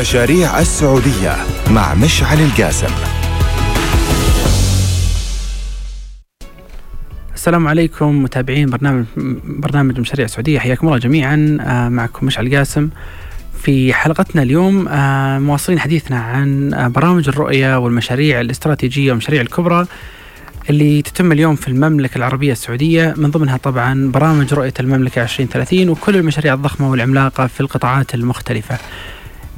المشاريع السعودية مع مشعل القاسم. السلام عليكم متابعين برنامج برنامج مشاريع سعودية. حياكم الله جميعا. آه، معكم مشعل قاسم. في حلقتنا اليوم آه، مواصلين حديثنا عن آه، برامج الرؤية والمشاريع الاستراتيجية والمشاريع الكبرى اللي تتم اليوم في المملكة العربية السعودية. من ضمنها طبعا برامج رؤية المملكة 2030 وكل المشاريع الضخمة والعملاقة في القطاعات المختلفة.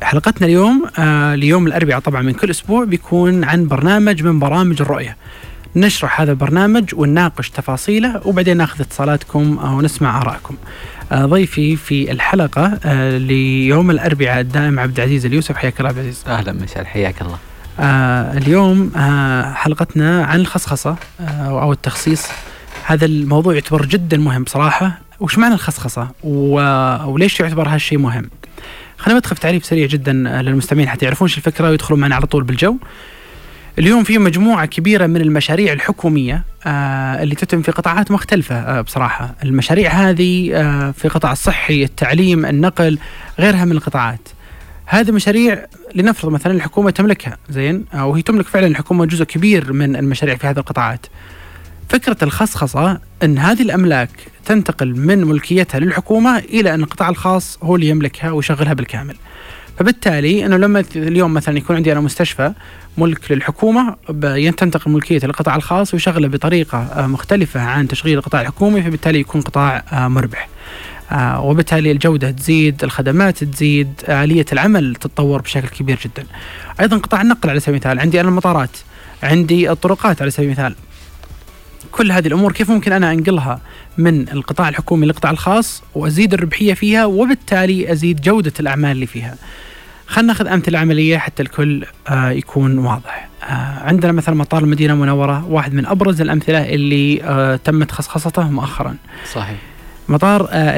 حلقتنا اليوم آه ليوم الأربعاء طبعا من كل أسبوع بيكون عن برنامج من برامج الرؤية نشرح هذا البرنامج ونناقش تفاصيله وبعدين ناخذ اتصالاتكم أو نسمع آرائكم. آه ضيفي في الحلقة آه ليوم الأربعاء الدائم عبد العزيز اليوسف حياك الله عبد العزيز. أهلا مساء حياك الله. آه اليوم آه حلقتنا عن الخصخصة آه أو التخصيص. هذا الموضوع يعتبر جدا مهم بصراحة، وش معنى الخصخصة؟ وليش يعتبر هالشيء مهم؟ خلينا ندخل في تعريف سريع جدا للمستمعين حتى يعرفون الفكرة ويدخلون معنا على طول بالجو. اليوم في مجموعة كبيرة من المشاريع الحكومية آه اللي تتم في قطاعات مختلفة آه بصراحة. المشاريع هذه آه في قطاع الصحي التعليم النقل غيرها من القطاعات. هذه مشاريع لنفرض مثلا الحكومة تملكها زين؟ آه وهي تملك فعلا الحكومة جزء كبير من المشاريع في هذه القطاعات. فكرة الخصخصة أن هذه الأملاك تنتقل من ملكيتها للحكومة إلى أن القطاع الخاص هو اللي يملكها ويشغلها بالكامل فبالتالي إنه لما اليوم مثلا يكون عندي أنا مستشفى ملك للحكومة تنتقل ملكيته للقطاع الخاص ويشغله بطريقة آه، مختلفة عن تشغيل القطاع الحكومي فبالتالي يكون قطاع آه، مربح. آه، وبالتالي الجودة تزيد، الخدمات تزيد، آلية العمل تتطور بشكل كبير جدا. أيضا قطاع النقل على سبيل المثال، عندي أنا المطارات، عندي الطرقات على سبيل المثال. كل هذه الأمور كيف ممكن أنا أنقلها من القطاع الحكومي للقطاع الخاص وأزيد الربحية فيها وبالتالي أزيد جودة الأعمال اللي فيها. خلينا ناخذ أمثلة عملية حتى الكل آه يكون واضح. آه عندنا مثلا مطار المدينة المنورة واحد من أبرز الأمثلة اللي آه تمت خصخصته مؤخرا. صحيح. مطار آه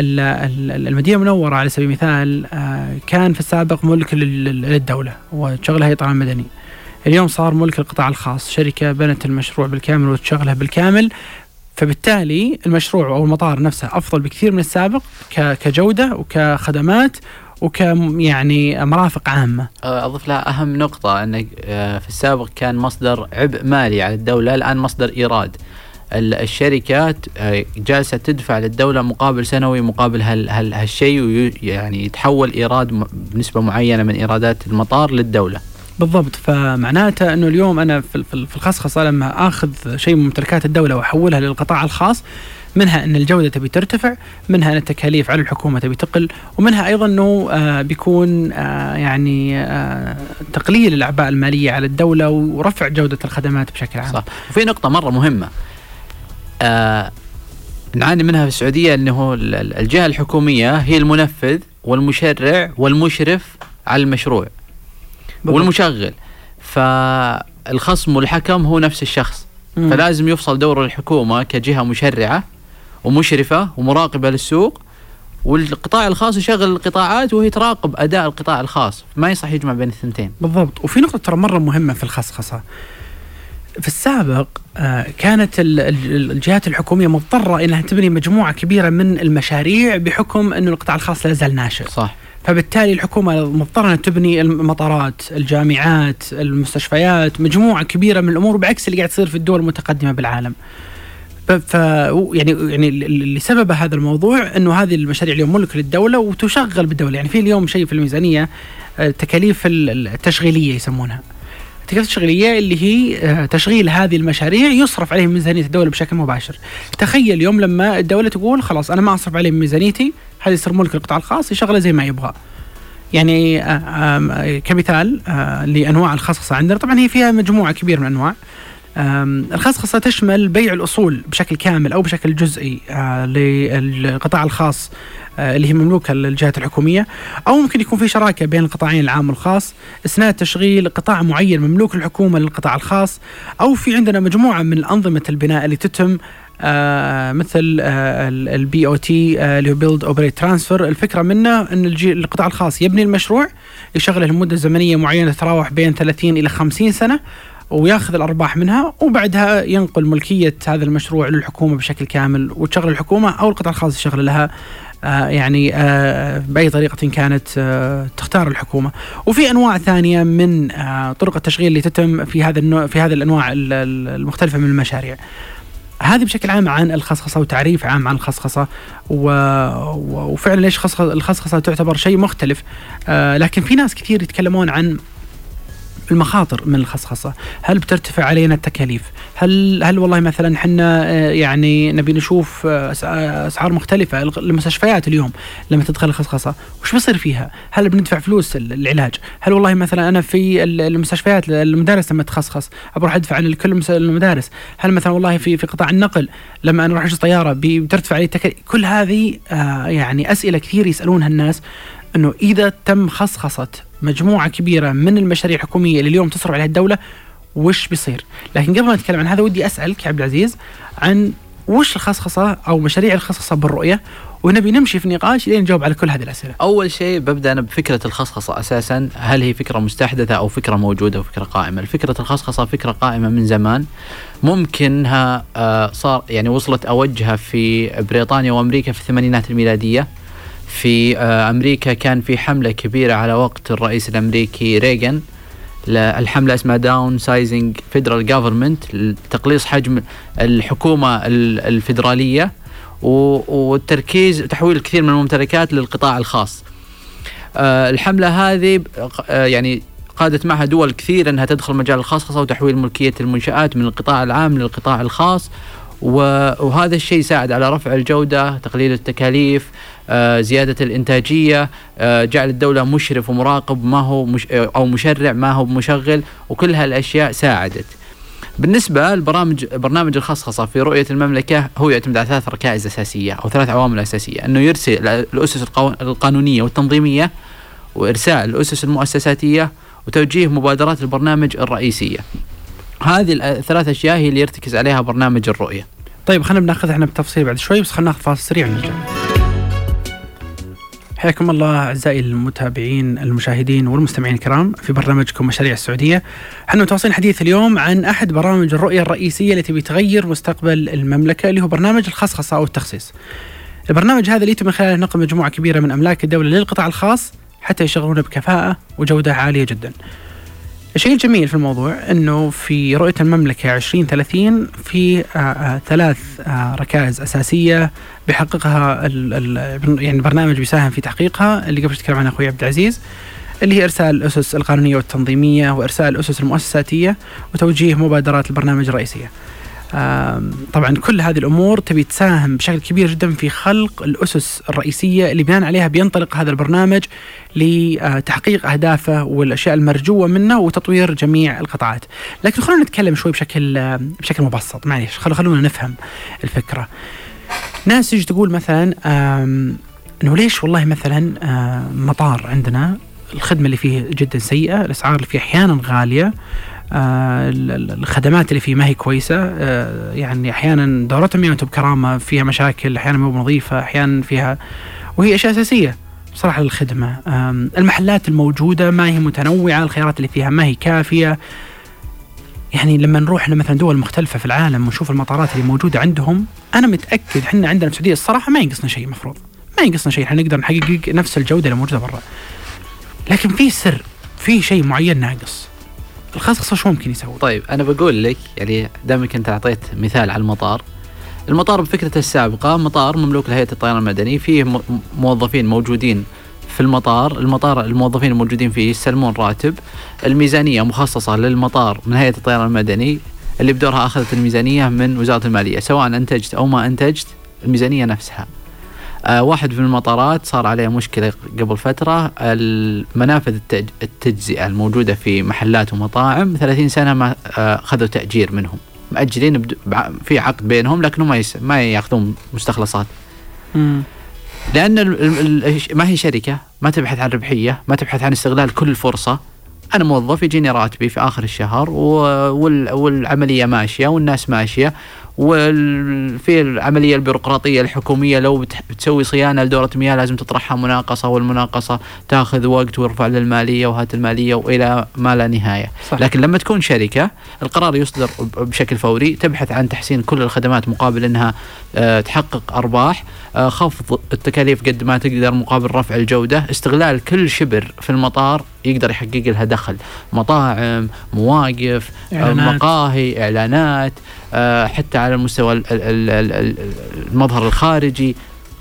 المدينة المنورة على سبيل المثال آه كان في السابق ملك للدولة وشغلها هي طبعا مدني. اليوم صار ملك القطاع الخاص شركة بنت المشروع بالكامل وتشغله بالكامل. فبالتالي المشروع أو المطار نفسه أفضل بكثير من السابق كجودة وكخدمات وك يعني مرافق عامة. أضيف لها أهم نقطة أن آه، في السابق كان مصدر عبء مالي على الدولة الآن مصدر إيراد. الشركات آه، جالسة تدفع للدولة مقابل سنوي مقابل هالشيء يعني يتحول إيراد بنسبة معينة من إيرادات المطار للدولة. بالضبط فمعناته إنه اليوم أنا في الخصخصة لما آخذ شيء من ممتلكات الدولة وأحولها للقطاع الخاص منها إن الجودة تبي ترتفع، منها إن التكاليف على الحكومة تبي تقل، ومنها أيضا إنه آه بيكون آه يعني آه تقليل الأعباء المالية على الدولة ورفع جودة الخدمات بشكل عام. صح، وفي نقطة مرة مهمة. آه نعاني منها في السعودية انه الجهة الحكومية هي المنفذ والمشرع والمشرف على المشروع. بالضبط. والمشغل. فالخصم والحكم هو نفس الشخص. مم. فلازم يفصل دور الحكومة كجهة مشرعة ومشرفة ومراقبة للسوق والقطاع الخاص يشغل القطاعات وهي تراقب أداء القطاع الخاص. ما يصح يجمع بين الثنتين. بالضبط. وفي نقطة ترى مرة مهمة في الخصخصة. في السابق آه، كانت الجهات الحكومية مضطرة إنها تبني مجموعة كبيرة من المشاريع بحكم إنه القطاع الخاص لا زال ناشئ. صح. فبالتالي الحكومة مضطرة أن تبني المطارات الجامعات المستشفيات مجموعة كبيرة من الأمور بعكس اللي قاعد يصير في الدول المتقدمة بالعالم. ف يعني يعني لسبب هذا الموضوع إنه هذه المشاريع اليوم ملك للدولة وتشغل بالدولة. يعني في اليوم شيء في الميزانية التكاليف التشغيلية يسمونها. التكاليف التشغيليه اللي هي آه، تشغيل هذه المشاريع يصرف عليه ميزانية الدولة بشكل مباشر. تخيل يوم لما الدولة تقول خلاص أنا ما أصرف عليه من ميزانيتي هذا يصير ملك القطاع الخاص يشغله زي ما يبغى. يعني آه، كمثال آه، لأنواع الخصخصة عندنا طبعا هي فيها مجموعة كبيرة من الأنواع. الخصخصة تشمل بيع الأصول بشكل كامل أو بشكل جزئي للقطاع الخاص آه، اللي هي مملوكة للجهات الحكومية. أو ممكن يكون في شراكة بين القطاعين العام والخاص اسناد تشغيل قطاع معين مملوك للحكومه للقطاع الخاص. أو في عندنا مجموعة من انظمه البناء اللي تتم آه مثل آه ال BOT اللي هو build operate transfer الفكرة منه إن القطاع الخاص يبني المشروع يشغله لمدة زمنية معينة تتراوح بين 30 إلى 50 سنة. وياخذ الأرباح منها وبعدها ينقل ملكية هذا المشروع للحكومة بشكل كامل. وتشغل الحكومة أو القطاع الخاص يشغل لها آه، يعني آه، بأي طريقة كانت آه، تختار الحكومة. وفي أنواع ثانية من طرق التشغيل اللي تتم في هذا النوع في هذه الأنواع المختلفة من المشاريع. هذه بشكل عام عن الخصخصة وتعريف عام عن الخصخصة و... وفعلا ليش الخصخصة تعتبر شيء مختلف. لكن في ناس كثير يتكلمون عن المخاطر من الخصخصة. هل بترتفع علينا التكاليف؟ هل هل والله مثلا إحنا آه، يعني نبي نشوف آه، آه، أسعار مختلفة المستشفيات اليوم لما تدخل الخصخصة وش بيصير فيها؟ هل بندفع فلوس العلاج؟ هل والله مثلا أنا في المستشفيات المدارس لما تخصخص بروح أدفع لكل المدارس؟ هل مثلا والله في في قطاع النقل لما أنا أروح اشتري طيارة بترتفع علي التكاليف؟ كل هذه يعني أسئلة كثير يسألونها الناس إنه إذا تم خصخصة مجموعة كبيرة من المشاريع الحكومية اللي اليوم تصرف عليها الدولة وش بيصير؟ لكن قبل ما نتكلم عن هذا ودي أسألك يا عبد العزيز عن وش الخصخصة أو مشاريع الخصخصة بالرؤية ونبي نمشي في نقاش لين نجاوب على كل هذه الأسئلة. أول شيء ببدأ أنا بفكرة الخصخصة أساسا هل هي فكرة مستحدثة أو فكرة موجودة وفكره قائمة؟ فكره الخصخصة فكرة قائمة من زمان ممكنها آه صار يعني وصلت اوجها في بريطانيا وأمريكا في الثمانينات الميلادية في آه، أمريكا كان في حملة كبيرة على وقت الرئيس الأمريكي ريغان الحمله اسمها Downsizing Federal Government لتقليص حجم الحكومة الفيدرالية والتركيز تحويل الكثير من الممتلكات للقطاع الخاص. آه، الحملة هذه آه، يعني قادت معها دول كثير إنها تدخل مجال الخصخصه وتحويل ملكية المنشآت من القطاع العام للقطاع الخاص وهذا الشيء ساعد على رفع الجودة، تقليل التكاليف، آه، زيادة الإنتاجية آه، جعل الدولة مشرف ومراقب ما هو مش أو مشرع ما هو مشغل وكل هالأشياء ساعدت. بالنسبة لبرامج برنامج الخصخصة في رؤية المملكة هو يعتمد على ثلاث ركائز أساسية أو ثلاث عوامل أساسية. أنه يرسل الأسس القانونية والتنظيمية وإرساء الأسس المؤسساتية وتوجيه مبادرات البرنامج الرئيسية. هذه الثلاث أشياء هي اللي يرتكز عليها برنامج الرؤية. طيب خلينا بناخذ إحنا بالتفصيل بعد شوي بس خلينا ناخذ فاصل سريع ونرجع حياكم الله أعزائي المتابعين المشاهدين والمستمعين الكرام في برنامجكم مشاريع السعودية. إحنا متواصلين حديث اليوم عن أحد برامج الرؤية الرئيسية التي بتغير مستقبل المملكة اللي هو برنامج الخصخصة أو التخصيص. البرنامج هذا اللي يتم من خلاله نقل مجموعة كبيرة من أملاك الدولة للقطاع الخاص حتى يشغلونه بكفاءة وجودة عالية جدا. الشيء الجميل في الموضوع إنه في رؤية المملكة 2030 في آه، آه، ثلاث آه، ركائز أساسية بيحققها يعني البرنامج بيساهم في تحقيقها اللي قبل تكلم عنها أخوي عبد العزيز اللي هي إرسال الأسس القانونية والتنظيمية وإرسال الأسس المؤسساتية وتوجيه مبادرات البرنامج الرئيسية. طبعا كل هذه الأمور تبي تساهم بشكل كبير جدا في خلق الأسس الرئيسية اللي بناء عليها بينطلق هذا البرنامج لتحقيق أهدافه والأشياء المرجوة منه وتطوير جميع القطاعات. لكن خلونا نتكلم شوي بشكل بشكل مبسط معليش خلونا نفهم الفكرة. ناس تجي تقول مثلا إنه ليش والله مثلا مطار عندنا الخدمة اللي فيه جدا سيئة، الأسعار اللي فيه أحيانا غالية آه، الخدمات اللي فيه ما هي كويسة. آه، يعني أحيانا دورتهم ما بكرامه فيها مشاكل أحيانا مو نظيفه أحيانا فيها وهي أشياء أساسية بصراحة للخدمة. المحلات الموجودة ما هي متنوعة الخيارات اللي فيها ما هي كافية. يعني لما نروح لمثلا دول مختلفة في العالم ونشوف المطارات اللي موجودة عندهم أنا متأكد إحنا عندنا في السعودية الصراحة ما ينقصنا شيء مفروض. ما ينقصنا شيء إحنا نقدر نحقق نفس الجودة اللي موجودة برا. لكن في سر في شيء معين ناقص. الخصخصه شو ممكن يسوي؟ طيب أنا بقول لك يعني دامك أنت أعطيت مثال على المطار. المطار بفكرته السابقة مطار مملوك لهيئة الطيران المدني. فيه موظفين موجودين في المطار. المطار الموظفين الموجودين فيه يستلمون راتب. الميزانية مخصصة للمطار من هيئة الطيران المدني. اللي بدورها أخذت الميزانية من وزارة المالية سواء أنتجت أو ما أنتجت الميزانية نفسها. واحد من المطارات صار عليه مشكلة قبل فترة المنافذ التجزئة الموجودة في محلات ومطاعم 30 سنة ما آه خذوا تأجير منهم مأجرين في عقد بينهم لكنهم ما ما يأخذون مستخلصات. مم. لأن ما هي شركة ما تبحث عن ربحية ما تبحث عن استغلال كل فرصة أنا موظف يجيني راتبي في آخر الشهر والعملية ماشية والناس ماشية وفي العملية البيروقراطية الحكومية لو بتسوي صيانة لدورة مياه لازم تطرحها مناقصة والمناقصة تاخذ وقت ويرفع للمالية وهات المالية وإلى ما لا نهاية. صح. لكن لما تكون شركة القرار يصدر بشكل فوري تبحث عن تحسين كل الخدمات مقابل إنها آه، تحقق أرباح. آه، خفض التكاليف قد ما تقدر مقابل رفع الجودة. استغلال كل شبر في المطار يقدر يحقق لها دخل. مطاعم مواقف آه، إعلانات. مقاهي إعلانات. آه، حتى على المستوى ال- ال- ال- ال- المظهر الخارجي.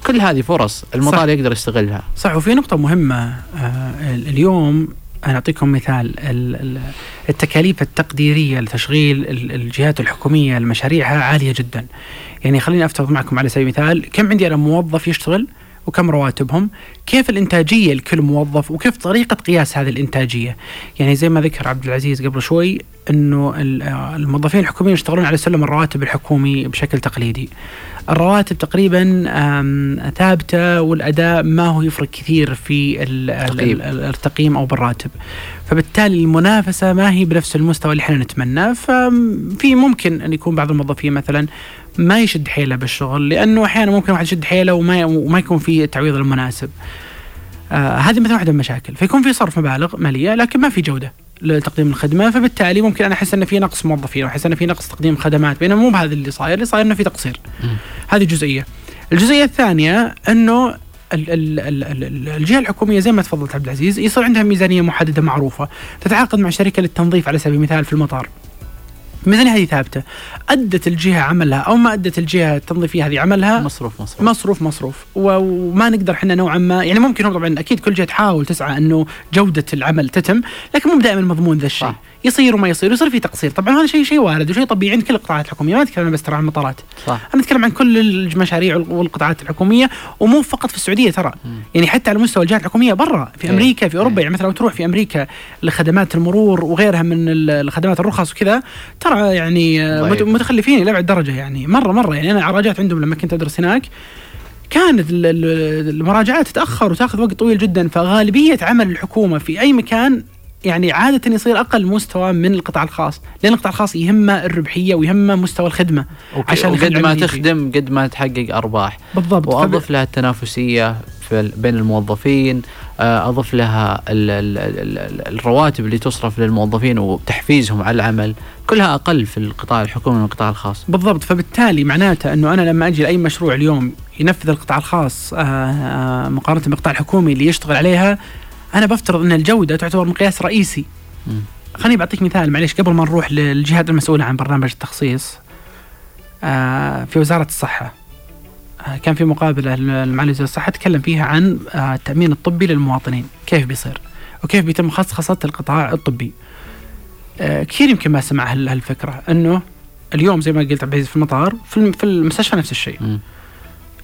كل هذه فرص المطار صح. يقدر يستغلها. صح وفي نقطة مهمة آه، اليوم أنا أعطيكم مثال ال- ال- التكاليف التقديرية لتشغيل ال- الجهات الحكومية لمشاريعها عالية جدا. يعني خليني أفترض معكم على سبيل المثال كم عندي أنا موظف يشتغل؟ وكم رواتبهم كيف الإنتاجية لكل موظف وكيف طريقة قياس هذه الإنتاجية. يعني زي ما ذكر عبد العزيز قبل شوي أنه آه، الموظفين الحكوميين يشتغلون على سلم الرواتب الحكومي بشكل تقليدي. الرواتب تقريبا ثابتة والأداء ما هو يفرق كثير في ال- ال- تقييم. ال- التقييم أو بالراتب. فبالتالي المنافسة ما هي بنفس المستوى اللي إحنا نتمناه. ففي ممكن أن يكون بعض الموظفين مثلا ما يشد حيله بالشغل لأنه أحيانا ممكن واحد يشد حيله وما وما يكون في التعويض المناسب. آه هذه مثلا واحدة من المشاكل. فيكون في صرف مبالغ مالية لكن ما في جودة. لتقديم الخدمة فبالتالي ممكن أنا أحس انه في نقص موظفين وأحس انه في نقص تقديم خدمات بينما مو بهذا اللي صاير اللي صاير إنه في تقصير. هذه جزئية. الجزئية الثانية أنه ال- ال- ال- ال- ال- الجهة الحكومية زي ما تفضلت عبد العزيز يصير عندها ميزانية محددة معروفة تتعاقد مع شركة للتنظيف على سبيل المثال في المطار. الميزانيه هذه ثابتة. أدت الجهة عملها أو ما أدت الجهة التنظيفية هذه عملها؟ مصروف مصروف. مصروف مصروف. وما نقدر إحنا نوعا ما يعني ممكن طبعا أكيد كل جهة تحاول تسعى إنه جودة العمل تتم لكن مو دائما مضمون ذا الشيء. يصير وما يصير يصير في تقصير. طبعا هذا شيء شيء وارد وشيء طبيعي عند كل القطاعات الحكومية ما اتكلم بس ترى عن المطارات. صح. أنا أتكلم عن كل المشاريع والقطاعات الحكومية ومو فقط في السعودية ترى. يعني حتى على مستوى الجهات الحكومية برا في إيه. أمريكا في أوروبا إيه. يعني مثلا لو تروح في أمريكا لخدمات المرور وغيرها من ال- الخدمات الرخص وكذا ترى يعني آه، ضعيف. مت- متخلفين إلى أبعد درجة يعني مرة مرة يعني. أنا عراجات عندهم لما كنت أدرس هناك كانت ال- ال- المراجعات تتأخر وتأخذ وقت طويل جدا فغالبية عمل الحكومة في أي مكان يعني عادة يصير أقل مستوى من القطاع الخاص لأن القطاع الخاص يهمه الربحية ويهمه مستوى الخدمة وك- عشان وقد ما. تخدم قد ما تحقق أرباح. بالضبط. فب- واضف لها التنافسية في بين الموظفين آه، أضف لها ال ال ال ال الرواتب اللي تصرف للموظفين وتحفيزهم على العمل. كلها أقل في القطاع الحكومي من القطاع الخاص. بالضبط فبالتالي معناته إنه أنا لما أجي لأي مشروع اليوم ينفذ القطاع الخاص آه، آه، مقارنة بالقطاع الحكومي اللي يشتغل عليها أنا بفترض إن الجودة تعتبر مقياس رئيسي. خليني بعطيك مثال معليش قبل ما نروح للجهات المسؤولة عن برنامج التخصيص آه، في وزارة الصحة كان في مقابلة لمعالي وزير الصحة تكلم فيها عن التأمين الطبي للمواطنين كيف بيصير؟ وكيف بيتم خصخصه القطاع الطبي. كثير يمكن ما سمع هال- هالفكرة. إنه اليوم زي ما قلت عبد العزيز في المطار في الم- في المستشفى نفس الشيء.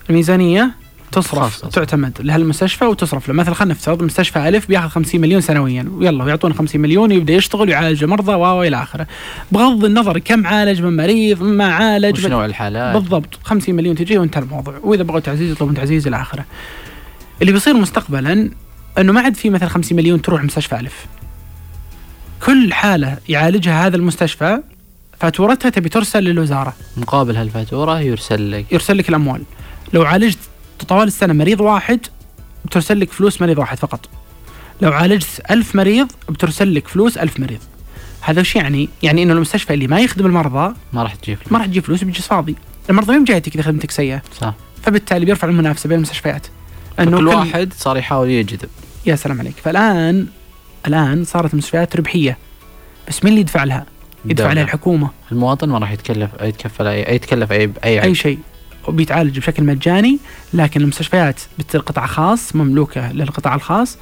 الميزانية تصرف. تعتمد لهالمستشفى وتصرف له. مثلا خلينا نفترض مستشفى ألف بياخذ 50 مليون سنويا. ويلا ويعطونا 50 مليون ويبدا يشتغل ويعالج مرضى و إلى آخره. بغض النظر كم عالج من مريض ما عالج وش نوع الحالات؟ بالضبط. 50 مليون تجي وانتهى الموضوع. وإذا بغوا تعزيز يطلبون تعزيز إلى آخره. اللي بيصير مستقبلا إنه ما عاد في مثلا 50 مليون تروح مستشفى ألف. كل حالة يعالجها هذا المستشفى فاتورتها تبي ترسل للوزارة. مقابل هالفاتورة يرسل لك. يرسل لك الأموال. لو عالجت طوال السنة مريض واحد بترسل لك فلوس مريض واحد فقط. لو عالجت ألف مريض بترسل لك فلوس ألف مريض. هذا وش يعني؟ يعني إنه المستشفى اللي ما يخدم المرضى ما راح تجيب ما راح تجيب فلوس بيجلس فاضي. المرضى مين جايتك إذا خدمتك سيئة. صح. فبالتالي بيرفع المنافسة بين المستشفيات. كل كل- واحد صار يحاول يجذب. يا سلام عليك. فالآن الآن صارت المستشفيات ربحية. بس مين اللي يدفع لها؟ يدفع. لها الحكومة. المواطن ما راح يتكلف يتكفل اي يتكلف اي أي أي عيب شيء. وبيتعالج بشكل مجاني لكن المستشفيات بتصير قطاع خاص مملوكة للقطاع الخاص.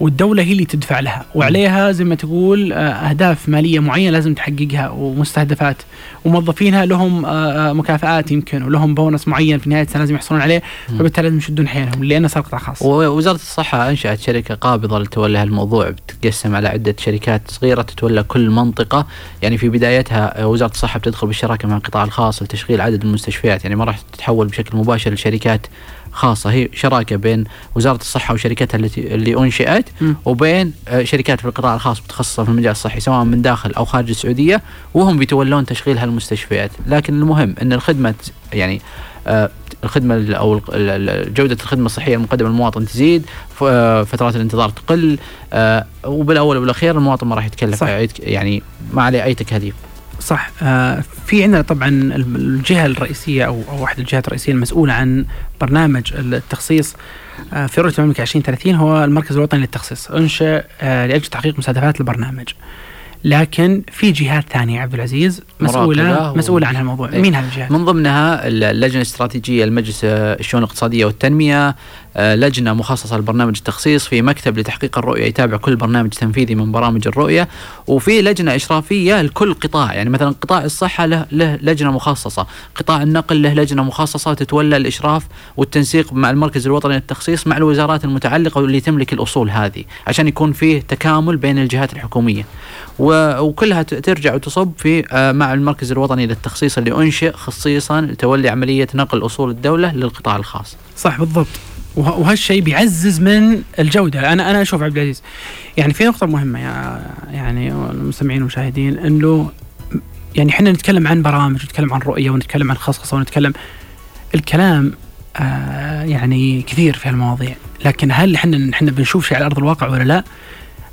والدولة هي اللي تدفع لها. وعليها زي ما تقول آه، أهداف مالية معينة لازم تحققها ومستهدفات. وموظفينها لهم آه، آه، مكافآت يمكن ولهم بونص معين في نهاية السنة لازم يحصلون عليه. فبالتالي لازم يشدون حيلهم لأنه صار قطاع خاص ووزارة الصحة أنشأت شركة قابضة لتولي هالموضوع بتتقسم على عدة شركات صغيرة تتولى كل منطقة. يعني في بدايتها وزارة الصحة بتدخل بالشراكة مع القطاع الخاص لتشغيل عدد المستشفيات. يعني ما راح تتحول بشكل مباشر لشركات خاصة. هي شراكة بين وزارة الصحة وشركتها التي اللي أنشئت م. وبين آه، شركات في القطاع الخاص متخصصة في المجال الصحي سواء من داخل أو خارج السعودية وهم بيتولون تشغيل هالمستشفيات. لكن المهم إن الخدمة يعني آه، الخدمة ال- أو جودة الخدمة الصحية المقدمة للمواطن تزيد آه، فترات الانتظار تقل وبالأول والاخير المواطن ما راح يتكلف يعني ما عليه أي تكاليف. صح آه في عندنا طبعا الجهة الرئيسية أو أو واحد الجهات الرئيسية المسؤولة عن برنامج التخصيص آه في رؤية المملكه 2030 هو المركز الوطني للتخصيص انشئ آه لأجل تحقيق مستهدفات البرنامج لكن في جهات ثانية عبد العزيز مسؤوله و- مسؤولة عن هالموضوع إيه. مين هذه الجهات؟ من ضمنها اللجنة الاستراتيجية لمجلس الشؤون الاقتصادية والتنمية لجنة مخصصة لبرنامج التخصيص في مكتب لتحقيق الرؤية يتابع كل برنامج تنفيذي من برامج الرؤية. وفي لجنة إشرافية لكل قطاع يعني مثلا قطاع الصحة له له لجنة مخصصة قطاع النقل له لجنة مخصصة تتولى الإشراف والتنسيق مع المركز الوطني للتخصيص مع الوزارات المتعلقة واللي تملك الأصول هذه عشان يكون فيه تكامل بين الجهات الحكومية. وكلها ترجع وتصب في آه، مع المركز الوطني للتخصيص اللي أنشئ خصيصا لتولي عملية نقل أصول الدولة للقطاع الخاص. صح بالضبط. وهالشيء بيعزز من الجودة. أنا أنا أشوف عبد العزيز يعني في نقطة مهمة يا يعني المستمعين والمشاهدين إنه يعني إحنا نتكلم عن برامج ونتكلم عن رؤية ونتكلم عن خصخصة ونتكلم الكلام آه يعني كثير في هالمواضيع. لكن هل إحنا إحنا بنشوف شيء على أرض الواقع ولا لا؟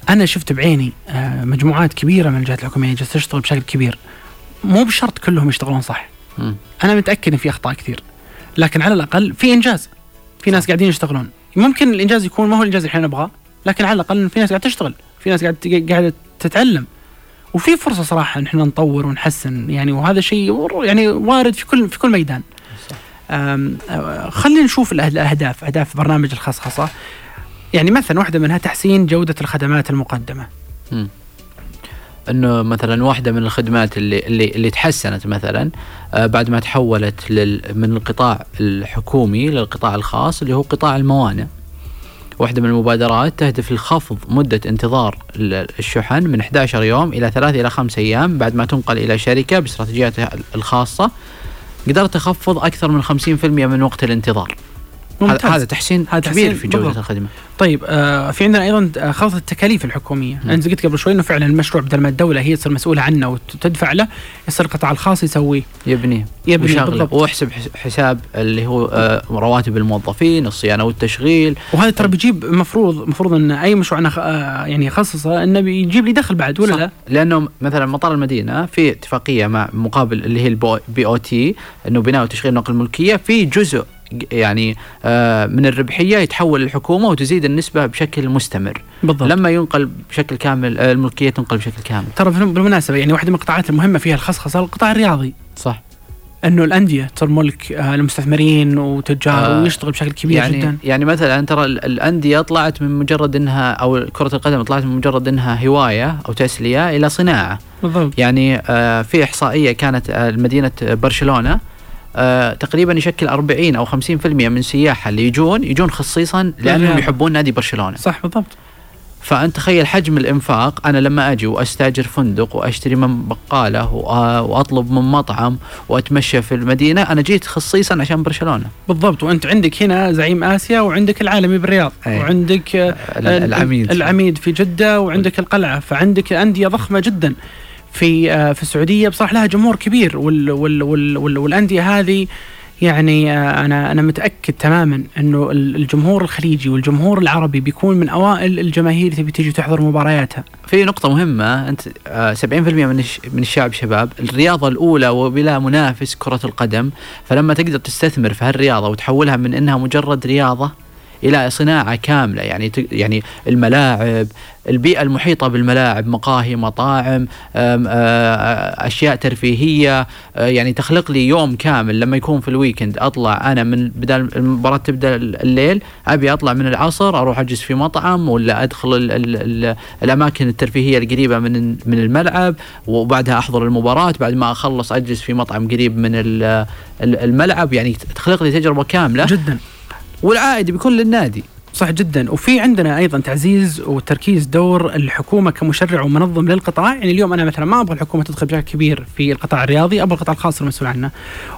أنا شفت بعيني آه مجموعات كبيرة من الجهات الحكومية جالسة تشتغل بشكل كبير. مو بشرط كلهم يشتغلون صح. مم. أنا متأكد إن في أخطاء كثير. لكن على الأقل في إنجاز. في ناس قاعدين يشتغلون. ممكن الإنجاز يكون ما هو الإنجاز اللي إحنا نبغاه لكن على الأقل في ناس قاعدة تشتغل في ناس قاعدة قاعدة تتعلم. وفي فرصة صراحة إن إحنا نطور ونحسن يعني وهذا شيء يعني وارد في كل في كل ميدان. أه، خلينا نشوف الأهداف أهداف برنامج الخصخصة. يعني مثلا واحدة منها تحسين جودة الخدمات المقدمة. مم. إنه مثلا واحدة من الخدمات اللي اللي اللي تحسنت مثلا آه، بعد ما تحولت لل من القطاع الحكومي للقطاع الخاص اللي هو قطاع الموانئ. واحدة من المبادرات تهدف لخفض مدة انتظار ال- الشحن من 11 يوم إلى 3 إلى 5 أيام بعد ما تنقل إلى شركة باستراتيجياتها الخاصة قدرت تخفض أكثر من 50% من وقت الانتظار ممتاز. هذا تحسين هذا كبير تحسين في جودة بالضبط. الخدمة طيب آه في عندنا أيضا آه، خفض التكاليف الحكومية،. أنت قلت قبل شوي إنه فعلا المشروع بدل ما الدولة هي تصير مسؤولة عنه وتدفع له يصير القطاع الخاص يسويه يبنيه يبني وشغله بالضبط واحسب حس- حساب اللي هو آه، رواتب الموظفين الصيانة والتشغيل وهذا ترى بيجيب مفروض مفروض إن أي مشروع أنا آه يعني يخصصه إنه بيجيب لي دخل بعد ولا صح. لا؟ لأنه مثلا مطار المدينة في اتفاقية مع مقابل اللي هي ال BOT إنه بناء وتشغيل نقل الملكية في جزء يعني آه، من الربحية يتحول للحكومه وتزيد النسبة بشكل مستمر. بالضبط. لما ينقل بشكل كامل آه، الملكية تنقل بشكل كامل. ترى بالمناسبة يعني واحدة من القطاعات المهمة فيها الخصخصة القطاع الرياضي. صح. إنه الأندية تصير ملك آه المستثمرين وتجار آه، ويشتغل بشكل كبير يعني جدا. يعني مثلا ترى ال- الأندية طلعت من مجرد إنها أو كرة القدم طلعت من مجرد إنها هواية أو تسلية إلى صناعة. بالضبط. يعني آه، في إحصائية كانت آه، مدينه برشلونة. آه، تقريبا يشكل 40 أو 50% من سياحها اللي يجون يجون خصيصا لأنهم. يحبون نادي برشلونة. صح بالضبط. فأنت تخيل حجم الإنفاق أنا لما أجي وأستاجر فندق وأشتري من بقالة وآ- وأطلب من مطعم وأتمشى في المدينة أنا جيت خصيصا عشان برشلونة. بالضبط. وأنت عندك هنا زعيم آسيا وعندك العالمي بالرياض أي. وعندك آه، ال- العميد. العميد في جدة وعندك القلعة فعندك أندية ضخمة جدا. في آه، في السعودية. بصراحة لها جمهور كبير وال وال وال وال والأندية هذه يعني آه، أنا أنا متأكد تماما ال- الجمهور الخليجي والجمهور العربي بيكون من أوائل الجماهير اللي تجي تحضر مبارياتها. في نقطة مهمة آه، 70% من الش- من الشعب شباب الرياضة الأولى وبلا منافس كرة القدم فلما تقدر تستثمر في هالرياضة وتحولها من أنها مجرد رياضة إلى صناعة كاملة يعني يعني الملاعب البيئة المحيطة بالملاعب مقاهي مطاعم أشياء ترفيهية يعني تخلق لي يوم كامل لما يكون في الويكند أطلع أنا من بدل المباراة تبدأ الليل أبي أطلع من العصر أروح أجلس في مطعم ولا أدخل ال ال ال الأماكن الترفيهية القريبة من من الملعب وبعدها أحضر المباراة بعد ما أخلص أجلس في مطعم قريب من ال- ال- الملعب يعني تخلق لي تجربة كاملة. جدا. والعائد بيكون للنادي. صح جدا. وفي عندنا أيضا تعزيز وتركيز دور الحكومة كمشرع ومنظم للقطاع. يعني اليوم أنا مثلا ما أبغى الحكومة تدخل بشكل كبير في القطاع الرياضي أبغى القطاع الخاص المسؤول عنه.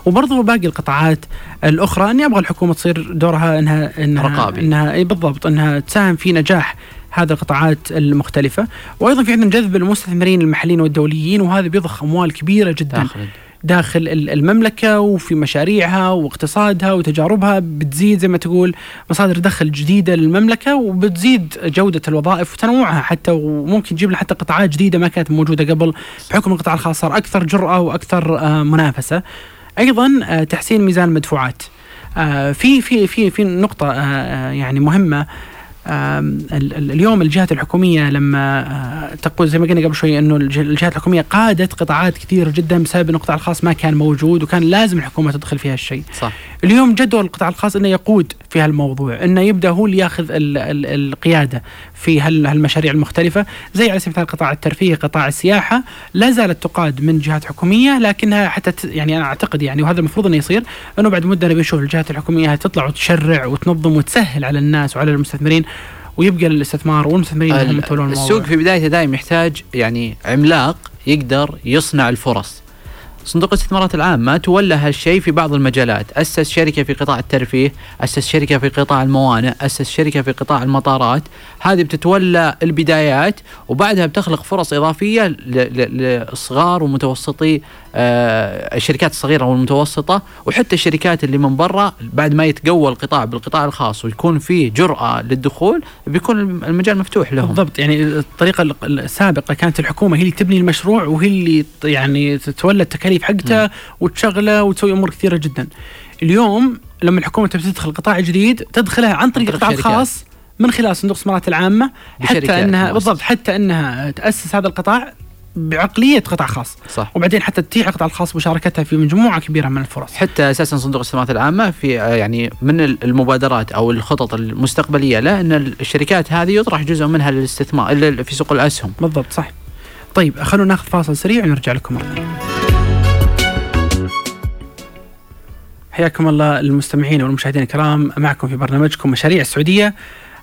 وبرضه باقي القطاعات الأخرى إني أبغى الحكومة تصير دورها إنها إنها رقابي. إنها إي بالضبط إنها تساهم في نجاح هذه القطاعات المختلفة. وأيضا في عندنا جذب المستثمرين المحليين والدوليين وهذا بيضخ أموال كبيرة جدا. داخل داخل ال- المملكة وفي مشاريعها واقتصادها وتجاربها بتزيد زي ما تقول مصادر دخل جديدة للمملكة وبتزيد جودة الوظائف وتنوعها حتى وممكن تجيب لنا حتى قطاعات جديدة ما كانت موجودة قبل بحكم القطاع الخاص صار أكثر جرأة وأكثر آه، منافسة. أيضا آه، تحسين ميزان المدفوعات. آه، في في في في نقطة يعني مهمة. اليوم الجهات الحكومية لما آه، تقول زي ما قلنا قبل شوي إنه الج- الجهات الحكومية قادت قطاعات كثيره جدا بسبب ان القطاع الخاص ما كان موجود وكان لازم الحكومة تدخل في هالشيء. صح اليوم جد دور القطاع الخاص إنه يقود في هالموضوع، إنه يبدأ هو اللي ياخذ ال ال القيادة في هال هالمشاريع المختلفة، زي على سبيل المثال قطاع الترفيه، قطاع السياحة، لا زالت تقاد من جهات حكومية لكنها حتى يعني أنا أعتقد يعني وهذا المفروض إنه يصير إنه بعد مدة نبي نشوف الجهات الحكومية تطلع وتشرع وتنظم وتسهل على الناس وعلى المستثمرين ويبقى الاستثمار والمستثمرين هم يتولون الموضوع. السوق في بدايته دائما يحتاج يعني عملاق يقدر يصنع الفرص. صندوق الاستثمارات العامة تولى هالشيء في بعض المجالات. أسس شركة في قطاع الترفيه أسس شركة في قطاع الموانئ أسس شركة في قطاع المطارات. هذه بتتولى البدايات وبعدها بتخلق فرص إضافية لصغار ومتوسطي الشركات الصغيرة والمتوسطة وحتى الشركات اللي من برا بعد ما يتقوى القطاع بالقطاع الخاص ويكون فيه جرأة للدخول بيكون المجال مفتوح لهم بالضبط يعني الطريقة ال- السابقة كانت الحكومة هي اللي تبني المشروع وهي اللي يعني تتولى التكاليف حقتها وتشغله وتسوي أمور كثيرة جدا اليوم لما الحكومة تبي تدخل قطاع جديد تدخلها عن طريق القطاع. الخاص من خلال صندوق الاستثمارات العامة بشركات حتى انها. بالضبط حتى إنها تأسس هذا القطاع بعقلية قطاع خاص. صح. وبعدين حتى تتيح القطاع الخاص مشاركتها في مجموعة كبيرة من الفرص. حتى أساسا صندوق الاستثمارات العامة في آه، يعني من ال- المبادرات أو الخطط المستقبلية له إن الشركات هذه يطرح جزء منها للاستثمار في سوق الأسهم. بالضبط صح. طيب خلونا ناخذ فاصل سريع ونرجع لكم. ثانية. حياكم الله المستمعين والمشاهدين الكرام معكم في برنامجكم مشاريع السعودية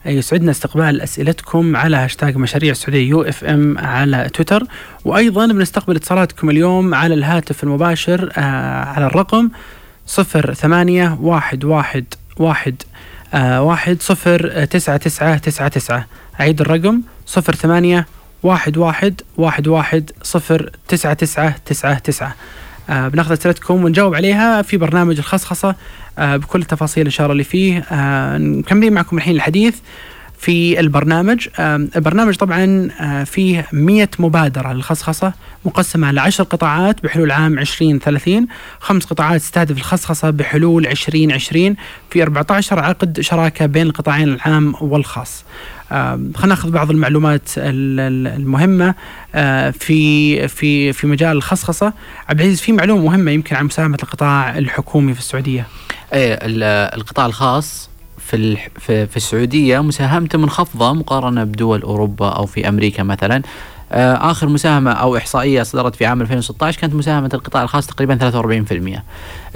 يسعدنا استقبال أسئلتكم على هاشتاج مشاريع السعودية UFM على تويتر وأيضا بنستقبل اتصالاتكم اليوم على الهاتف المباشر آه على الرقم صفر ثمانية واحد واحد واحد آه واحد صفر تسعة تسعة تسعة تسعة. أعيد الرقم صفر ثمانية واحد واحد واحد واحد صفر تسعة تسعة تسعة تسعة. بناخذ أسئلتكم ونجاوب عليها في برنامج الخصخصة آه بكل التفاصيل إن شاء الله اللي فيه. آه مكملين معكم الحين الحديث في البرنامج. آه البرنامج طبعا آه فيه 100 مبادرة للخصخصة مقسمة على 10 قطاعات بحلول عام 2030 خمس قطاعات تستهدف الخصخصة بحلول 2020 في 14 عقد شراكة بين القطاعين العام والخاص. آه خلينا ناخذ بعض المعلومات ال- ال- المهمة آه في في في مجال الخصخصة. عبد العزيز في معلومة مهمة يمكن عن مساهمة القطاع الحكومي في السعودية. إيه ال- القطاع الخاص في في السعودية مساهمته منخفضه مقارنة بدول أوروبا أو في أمريكا مثلا. آه، آخر مساهمة أو إحصائية صدرت في عام 2016 كانت مساهمة القطاع الخاص تقريبا 43%.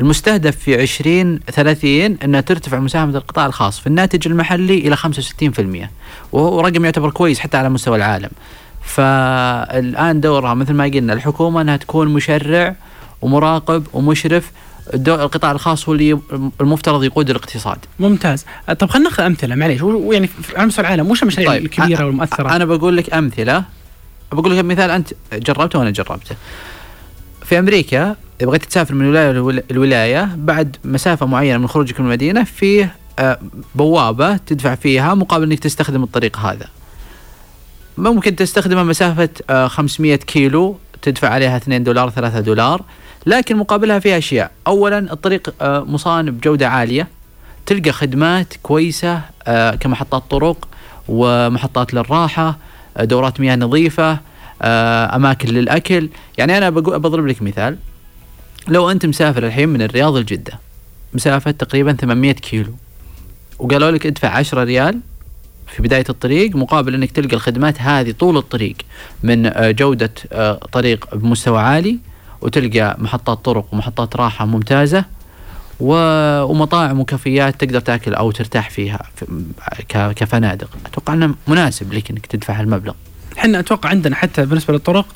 المستهدف في 2030 انها ترتفع مساهمة القطاع الخاص في الناتج المحلي إلى 65% وهو رقم يعتبر كويس حتى على مستوى العالم. فالآن دورها مثل ما قلنا الحكومة إنها تكون مشرع ومراقب ومشرف القطاع الخاص هو اللي المفترض يقود الاقتصاد ممتاز طب خلينا ناخذ أمثلة معليش يعني على مستوى العالم وش المشاريع طيب، الكبيرة أ- والمؤثرة أنا بقول لك أمثلة بقول لك مثال أنت جربته وأنا جربته. في أمريكا اذا بغيت تسافر من ولاية لول- الولايه بعد مسافة معينة من خروجك من المدينة فيه آه، بوابة تدفع فيها مقابل إنك تستخدم الطريق هذا. ممكن تستخدمه مسافة آه، 500 كيلو تدفع عليها 2 دولار 3 دولار لكن مقابلها فيها أشياء. اولا الطريق آه، مصان بجوده عالية تلقى خدمات كويسة آه، كمحطات طرق ومحطات للراحة آه، دورات مياه نظيفة آه، أماكن للأكل. يعني أنا بضرب لك مثال. لو أنت مسافر الحين من الرياض لجدة مسافة تقريبا 800 كيلو وقالوا لك ادفع 10 ريال في بداية الطريق مقابل إنك تلقى الخدمات هذه طول الطريق من آه، جودة آه، طريق بمستوى عالي وتلقى محطات طرق ومحطات راحة ممتازة. و- ومطاعم وكافيات تقدر تاكل أو ترتاح فيها كفنادق. أتوقع إنه مناسب لك إنك تدفع هالمبلغ. إحنا أتوقع عندنا حتى بالنسبة للطرق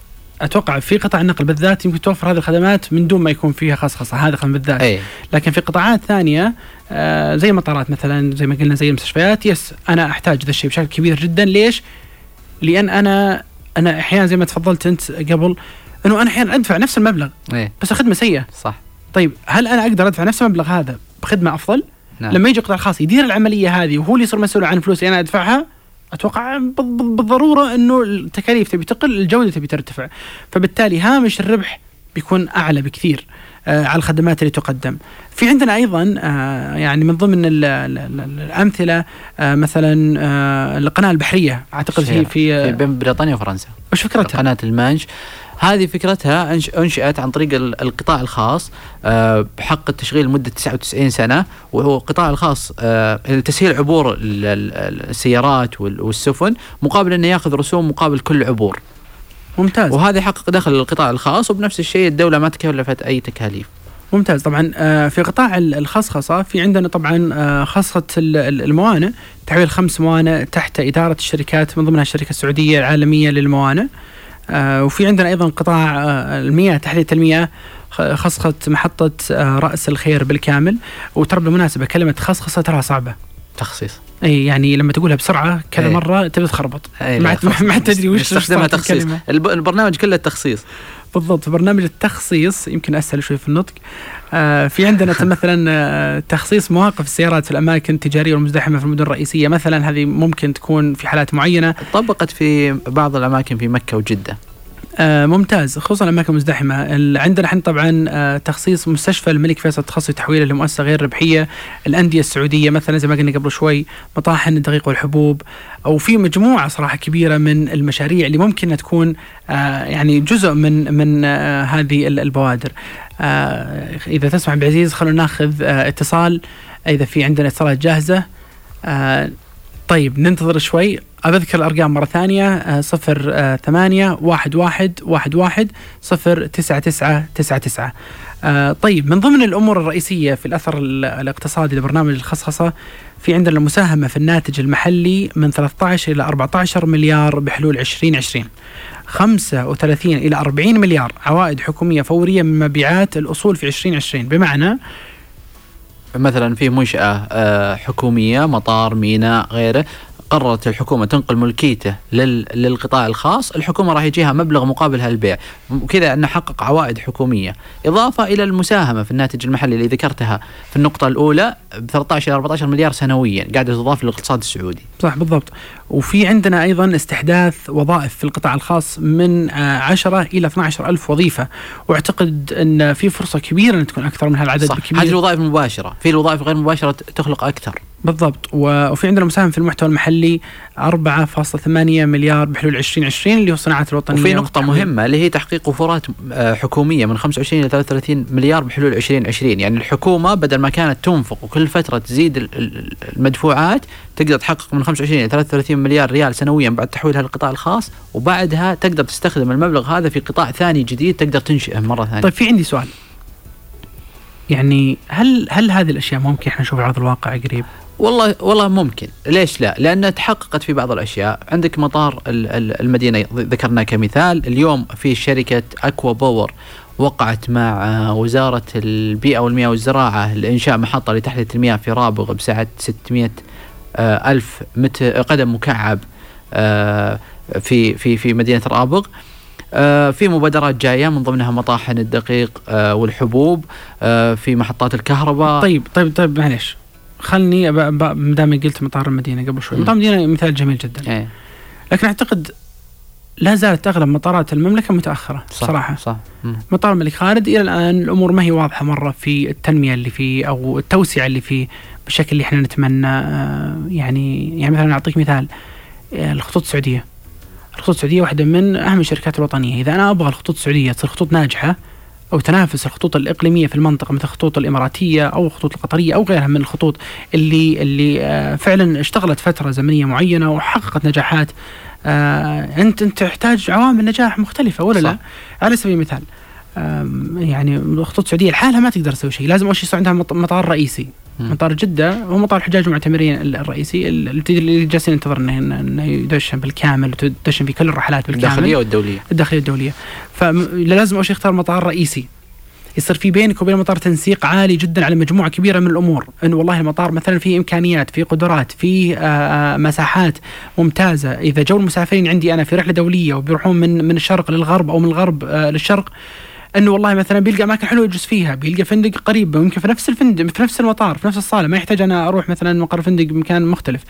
أتوقع في قطاع النقل بالذات يمكن توفر هذه الخدمات من دون ما يكون فيها خصخصه هذا بالذات. اي لكن في قطاعات ثانية آه زي مطارات مثلا زي ما قلنا زي المستشفيات yes أنا أحتاج ذا الشيء بشكل كبير جدا. ليش؟ لأن أنا أنا أحيانا زي ما تفضلت أنت قبل إنه أنا أحيانا أدفع نفس المبلغ اي بس الخدمة سيئة. صح. طيب هل أنا أقدر أدفع نفس المبلغ هذا بخدمة أفضل؟ نعم. لما يجي القطاع الخاص يدير العملية هذه وهو اللي يصير مسؤول عن فلوس اللي أنا أدفعها أتوقع بال- بال- بالضرورة إنه التكاليف تبي تقل الجودة تبي ترتفع فبالتالي هامش الربح بيكون أعلى بكثير آه على الخدمات اللي تقدم في عندنا أيضا آه يعني من ضمن ال ال ال الأمثلة آه مثلا آه القناة البحرية أعتقد في في في بين بريطانيا وفرنسا وش فكرتها؟ قناة المانش هذه فكرتها أنشئت عن طريق ال- القطاع الخاص آه، بحق التشغيل لمدة 99 سنة. وهو القطاع الخاص آه، لتسهيل عبور ال- ال- السيارات وال- والسفن مقابل أنه يأخذ رسوم مقابل كل عبور. ممتاز. وهذا يحقق دخل للقطاع الخاص وبنفس الشيء الدولة ما تكلفت أي تكاليف. ممتاز. طبعا آه، في قطاع ال- الخصخصة في عندنا طبعا آه، ال- الموانئ. تحويل خمس موانئ تحت إدارة الشركات من ضمنها الشركة السعودية العالمية للموانئ. آه، وفي عندنا أيضا قطاع آه، المياه تحليه المياه خ- خصخة محطة آه، رأس الخير بالكامل. وترى بالمناسبة كلمة خصخصة تراها صعبة. تخصيص. إي يعني لما تقولها بسرعة كذا. مرة تبي تخربط. ما عاد- تدري وش تخصيص. الب- البرنامج كله تخصيص. بالضبط في برنامج التخصيص يمكن أسهل شوي في النطق. آه في عندنا مثلا آه تخصيص مواقف السيارات في الأماكن التجارية والمزدحمة في المدن الرئيسية. مثلا هذه ممكن تكون في حالات معينة. طبقت في بعض الأماكن في مكة وجدة. ممتاز خصوصا الاماكن المزدحمه ال- عندنا إحنا طبعا آه تخصيص مستشفى الملك فيصل التخصصي تحويله لمؤسسة غير ربحية. الأندية السعودية مثلا زي ما قلنا قبل شوي مطاحن الدقيق والحبوب. أو في مجموعة صراحة كبيرة من المشاريع اللي ممكن تكون آه يعني جزء من من آه هذه ال- البوادر. آه إذا تسمح عبد العزيز خلونا ناخذ آه اتصال. إذا في عندنا اتصالات جاهزة. آه طيب ننتظر شوي. أذكر الأرقام مرة ثانية آه، صفر آه، ثمانية واحد واحد واحد واحد صفر تسعة تسعة تسعة تسعة. آه، طيب من ضمن الأمور الرئيسية في الأثر ال- الاقتصادي لبرنامج الخصخصة في عندنا المساهمة في الناتج المحلي من 13 إلى 14 مليار بحلول 2020 35 إلى 40 مليار عوائد حكومية فورية من مبيعات الأصول في 2020 بمعنى مثلا في منشأة حكومية مطار ميناء غيره قررت الحكومة تنقل ملكيته لل... للقطاع الخاص الحكومة راح يجيها مبلغ مقابل هالبيع. وكذا أنه حقق عوائد حكومية. إضافة إلى المساهمة في الناتج المحلي اللي ذكرتها في النقطة الأولى ب 13 إلى 14 مليار سنويا قاعدة تضاف للاقتصاد السعودي. صح بالضبط. وفي عندنا أيضا استحداث وظائف في القطاع الخاص من آه، 10 إلى 12 ألف وظيفة. وأعتقد أن في فرصة كبيرة أن تكون أكثر من هالعدد صح. بكبير هذه الوظائف المباشرة. في الوظائف غير مباشرة تخلق أكثر. بالضبط. وفي عندنا مساهم في المحتوى المحلي 4.8 مليار بحلول 2020 اللي هو الصناعات الوطنية. وفي نقطة والتحويل. مهمة اللي هي تحقيق وفرات آه، حكومية من 25 إلى 33 مليار بحلول 2020 يعني الحكومة بدل ما كانت تنفق وكل فترة تزيد ال- ال- المدفوعات تقدر تحقق من 25 إلى 33 مليار ريال سنويا بعد تحويلها للقطاع الخاص وبعدها تقدر تستخدم المبلغ هذا في قطاع ثاني جديد تقدر تنشئه مرة ثانية. طيب في عندي سؤال. يعني هل هل هذه الأشياء ممكن؟ إحنا نشوفها على ارض الواقع قريب؟ والله والله ممكن. ليش لا؟ لأن تحققت في بعض الأشياء. عندك مطار ال- ال- المدينة ذكرناه كمثال. اليوم في شركة أكوا باور وقعت مع وزارة البيئة والمياه والزراعة لإنشاء محطة لتحلية المياه في رابغ بسعة 600 آه، ألف مت قدم مكعب آه، في في في مدينة رابغ. آه، في مبادرات جاية من ضمنها مطاحن الدقيق آه، والحبوب آه، في محطات الكهرباء. طيب طيب طيب معليش. خلني ما دام قلت مطار المدينة قبل شوي،. مطار المدينة مثال جميل جدا. إيه، لكن أعتقد لا زالت أغلب مطارات المملكة متأخرة صح صراحة. صح. مم. مطار الملك خالد إلى الآن الأمور ما هي واضحة مرة في التنمية اللي فيه أو التوسعة اللي فيه. بالشكل اللي إحنا نتمنى آه، يعني يعني مثلا أعطيك مثال آه، الخطوط السعودية الخطوط السعودية واحدة من أهم الشركات الوطنية إذا أنا أبغى الخطوط السعودية تصير خطوط ناجحة أو تنافس الخطوط الإقليمية في المنطقة مثل الخطوط الإماراتية أو الخطوط القطرية أو غيرها من الخطوط اللي اللي آه، فعلا اشتغلت فترة زمنية معينة وحققت نجاحات أنت أنت تحتاج عوامل نجاح مختلفة ولا صح. لا؟ على سبيل المثال يعني الخطوط السعودية لحالها ما تقدر تسوي شيء. لازم أول شيء يصير عندها مطار رئيسي. مطار جدة هو مطار الحجاج المعتمرين الرئيسي اللي جالسين ننتظر انه انه يدشن بالكامل وتدشن في كل الرحلات بالكامل. الداخلية والدوليه الداخلية والدوليه فلازم أول شيء يختار مطار رئيسي. يصير في بينك وبين المطار تنسيق عالي جدا على مجموعة كبيرة من الأمور. انه والله المطار مثلا فيه إمكانيات فيه قدرات فيه مساحات ممتازة. إذا جو المسافرين عندي أنا في رحلة دولية وبيروحون من من الشرق للغرب أو من الغرب للشرق أنه والله مثلا بيلقى أماكن حلوة يجلس فيها بيلقى فندق قريب ويمكن في نفس الفندق في نفس المطار في نفس الصالة ما يحتاج أنا أروح مثلا مقر فندق بمكان مختلف.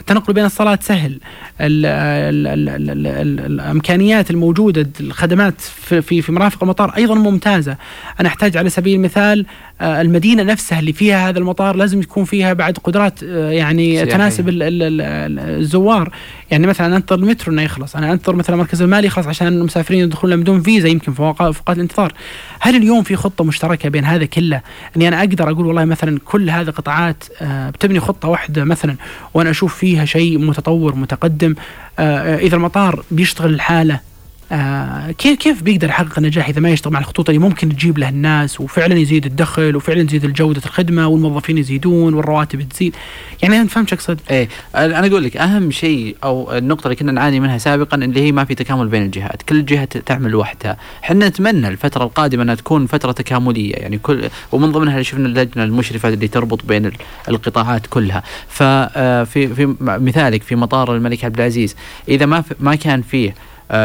التنقل بين الصالات سهل. ال ال ال ال ال ال الإمكانيات الموجودة الخدمات في, في مرافق المطار أيضا ممتازة. أنا أحتاج على سبيل المثال المدينة نفسها اللي فيها هذا المطار لازم يكون فيها بعد قدرات يعني سياحية. تناسب الزوار. يعني مثلا أنتظر المترو إنه يخلص أنا أنتظر مثلا المركز المالي يخلص عشان المسافرين يدخلون بدون فيزا يمكن في اوقات الانتظار. هل اليوم في خطة مشتركة بين هذا كله؟ إني أنا أقدر أقول والله مثلا كل هذه قطاعات بتبني خطة واحدة مثلا وأنا أشوف فيها شيء متطور متقدم. إذا المطار بيشتغل الحاله آه كيف كيف بيقدر يحقق النجاح إذا ما يشتغل مع الخطوط اللي ممكن تجيب له الناس وفعلا يزيد الدخل وفعلا تزيد جودة الخدمة والموظفين يزيدون والرواتب تزيد؟ يعني أنا فهمت اقصد إيه أنا أقول لك أهم شيء أو النقطة اللي كنا نعاني منها سابقا اللي هي ما في تكامل بين الجهات. كل جهة تعمل لوحدها إحنا نتمنى الفترة القادمة إنها تكون فترة تكاملية. يعني كل ومن ضمنها اللي شفنا اللجنة المشرفة اللي تربط بين القطاعات كلها. ففي في مثالك في مطار الملك عبد العزيز. إذا ما ما كان فيه آه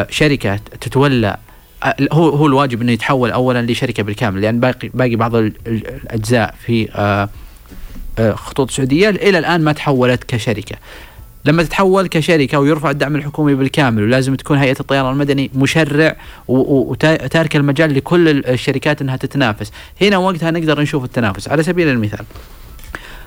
شركة تتولى آه هو هو الواجب إنه يتحول اولا لشركة بالكامل لأن باقي باقي بعض الأجزاء في آه خطوط السعودية إلى الآن ما تحولت كشركة. لما تتحول كشركة ويرفع الدعم الحكومي بالكامل ولازم تكون هيئة الطيران المدني مشرع وتارك المجال لكل الشركات إنها تتنافس، هنا وقتها نقدر نشوف التنافس على سبيل المثال.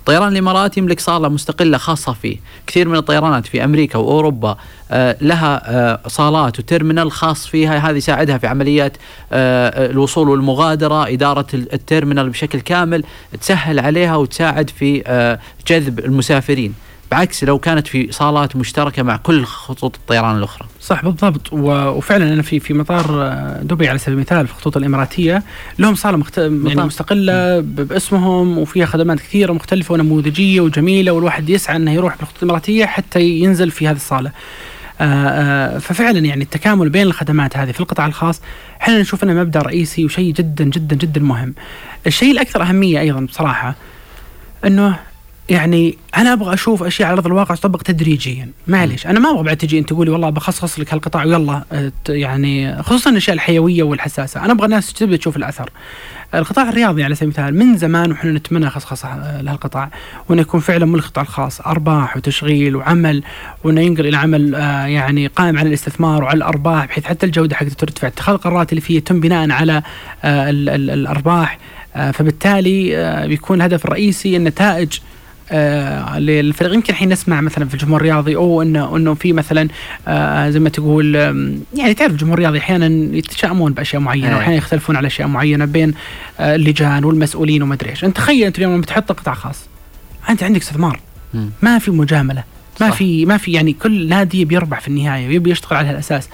طيران الإمارات يملك صالة مستقلة خاصة فيه، كثير من الطيرانات في أمريكا وأوروبا آه لها آه صالات و terminal خاص فيها هذه يساعدها في عمليات آه الوصول والمغادرة، إدارة ال terminal بشكل كامل، تسهل عليها وتساعد في جذب المسافرين. بعكس لو كانت في صالات مشتركة مع كل خطوط الطيران الأخرى. صح بالضبط وفعلا أنا في في مطار دبي على سبيل المثال في الخطوط الإماراتية لهم صالة مخت... يعني مستقلة باسمهم وفيها خدمات كثيرة مختلفة ونموذجيه وجميلة والواحد يسعى إنه يروح بالخطوط الإماراتية حتى ينزل في هذه الصالة. آآ آآ ففعلا يعني التكامل بين الخدمات هذه في القطاع الخاص إحنا نشوف إنه مبدأ رئيسي وشيء جدا جدا جدا مهم. الشيء الأكثر أهمية أيضا بصراحة إنه يعني أنا أبغى أشوف أشياء على أرض الواقع تطبق تدريجيا. معليش أنا ما أبغى بعد تجي أنت تقولي والله بخصص لك هالقطاع ويلا يعني خصوصا الأشياء الحيوية والحساسة. أنا أبغى الناس تبدا تشوف الأثر. القطاع الرياضي على سبيل المثال من زمان وحنا نتمنى خصخصه لهالقطاع وإنه يكون فعلا ملك القطاع الخاص أرباح وتشغيل وعمل وإنه ينقل إلى عمل آه يعني قائم على الاستثمار وعلى الأرباح بحيث حتى الجودة حقته ترتفع اتخاذ القرارات اللي فيه يتم بناء على آه ال ال الأرباح. آه فبالتالي آه بيكون الهدف الرئيسي النتائج آه للفريق يمكن الحين نسمع مثلا في الجمهور الرياضي أو انه إنه في مثلا آه زي ما تقول يعني تعرف الجمهور الرياضي أحيانا يتشائمون بأشياء معينة واحيانا يختلفون على أشياء معينة بين آه اللجان والمسؤولين وما أدري إيش، أنت تخيل أنت اليوم لما بتحط قطاع خاص أنت عندك استثمار ما في مجاملة ما صح. في ما في يعني كل نادي بيربح في النهاية ويبي يشتغل على هالأساس.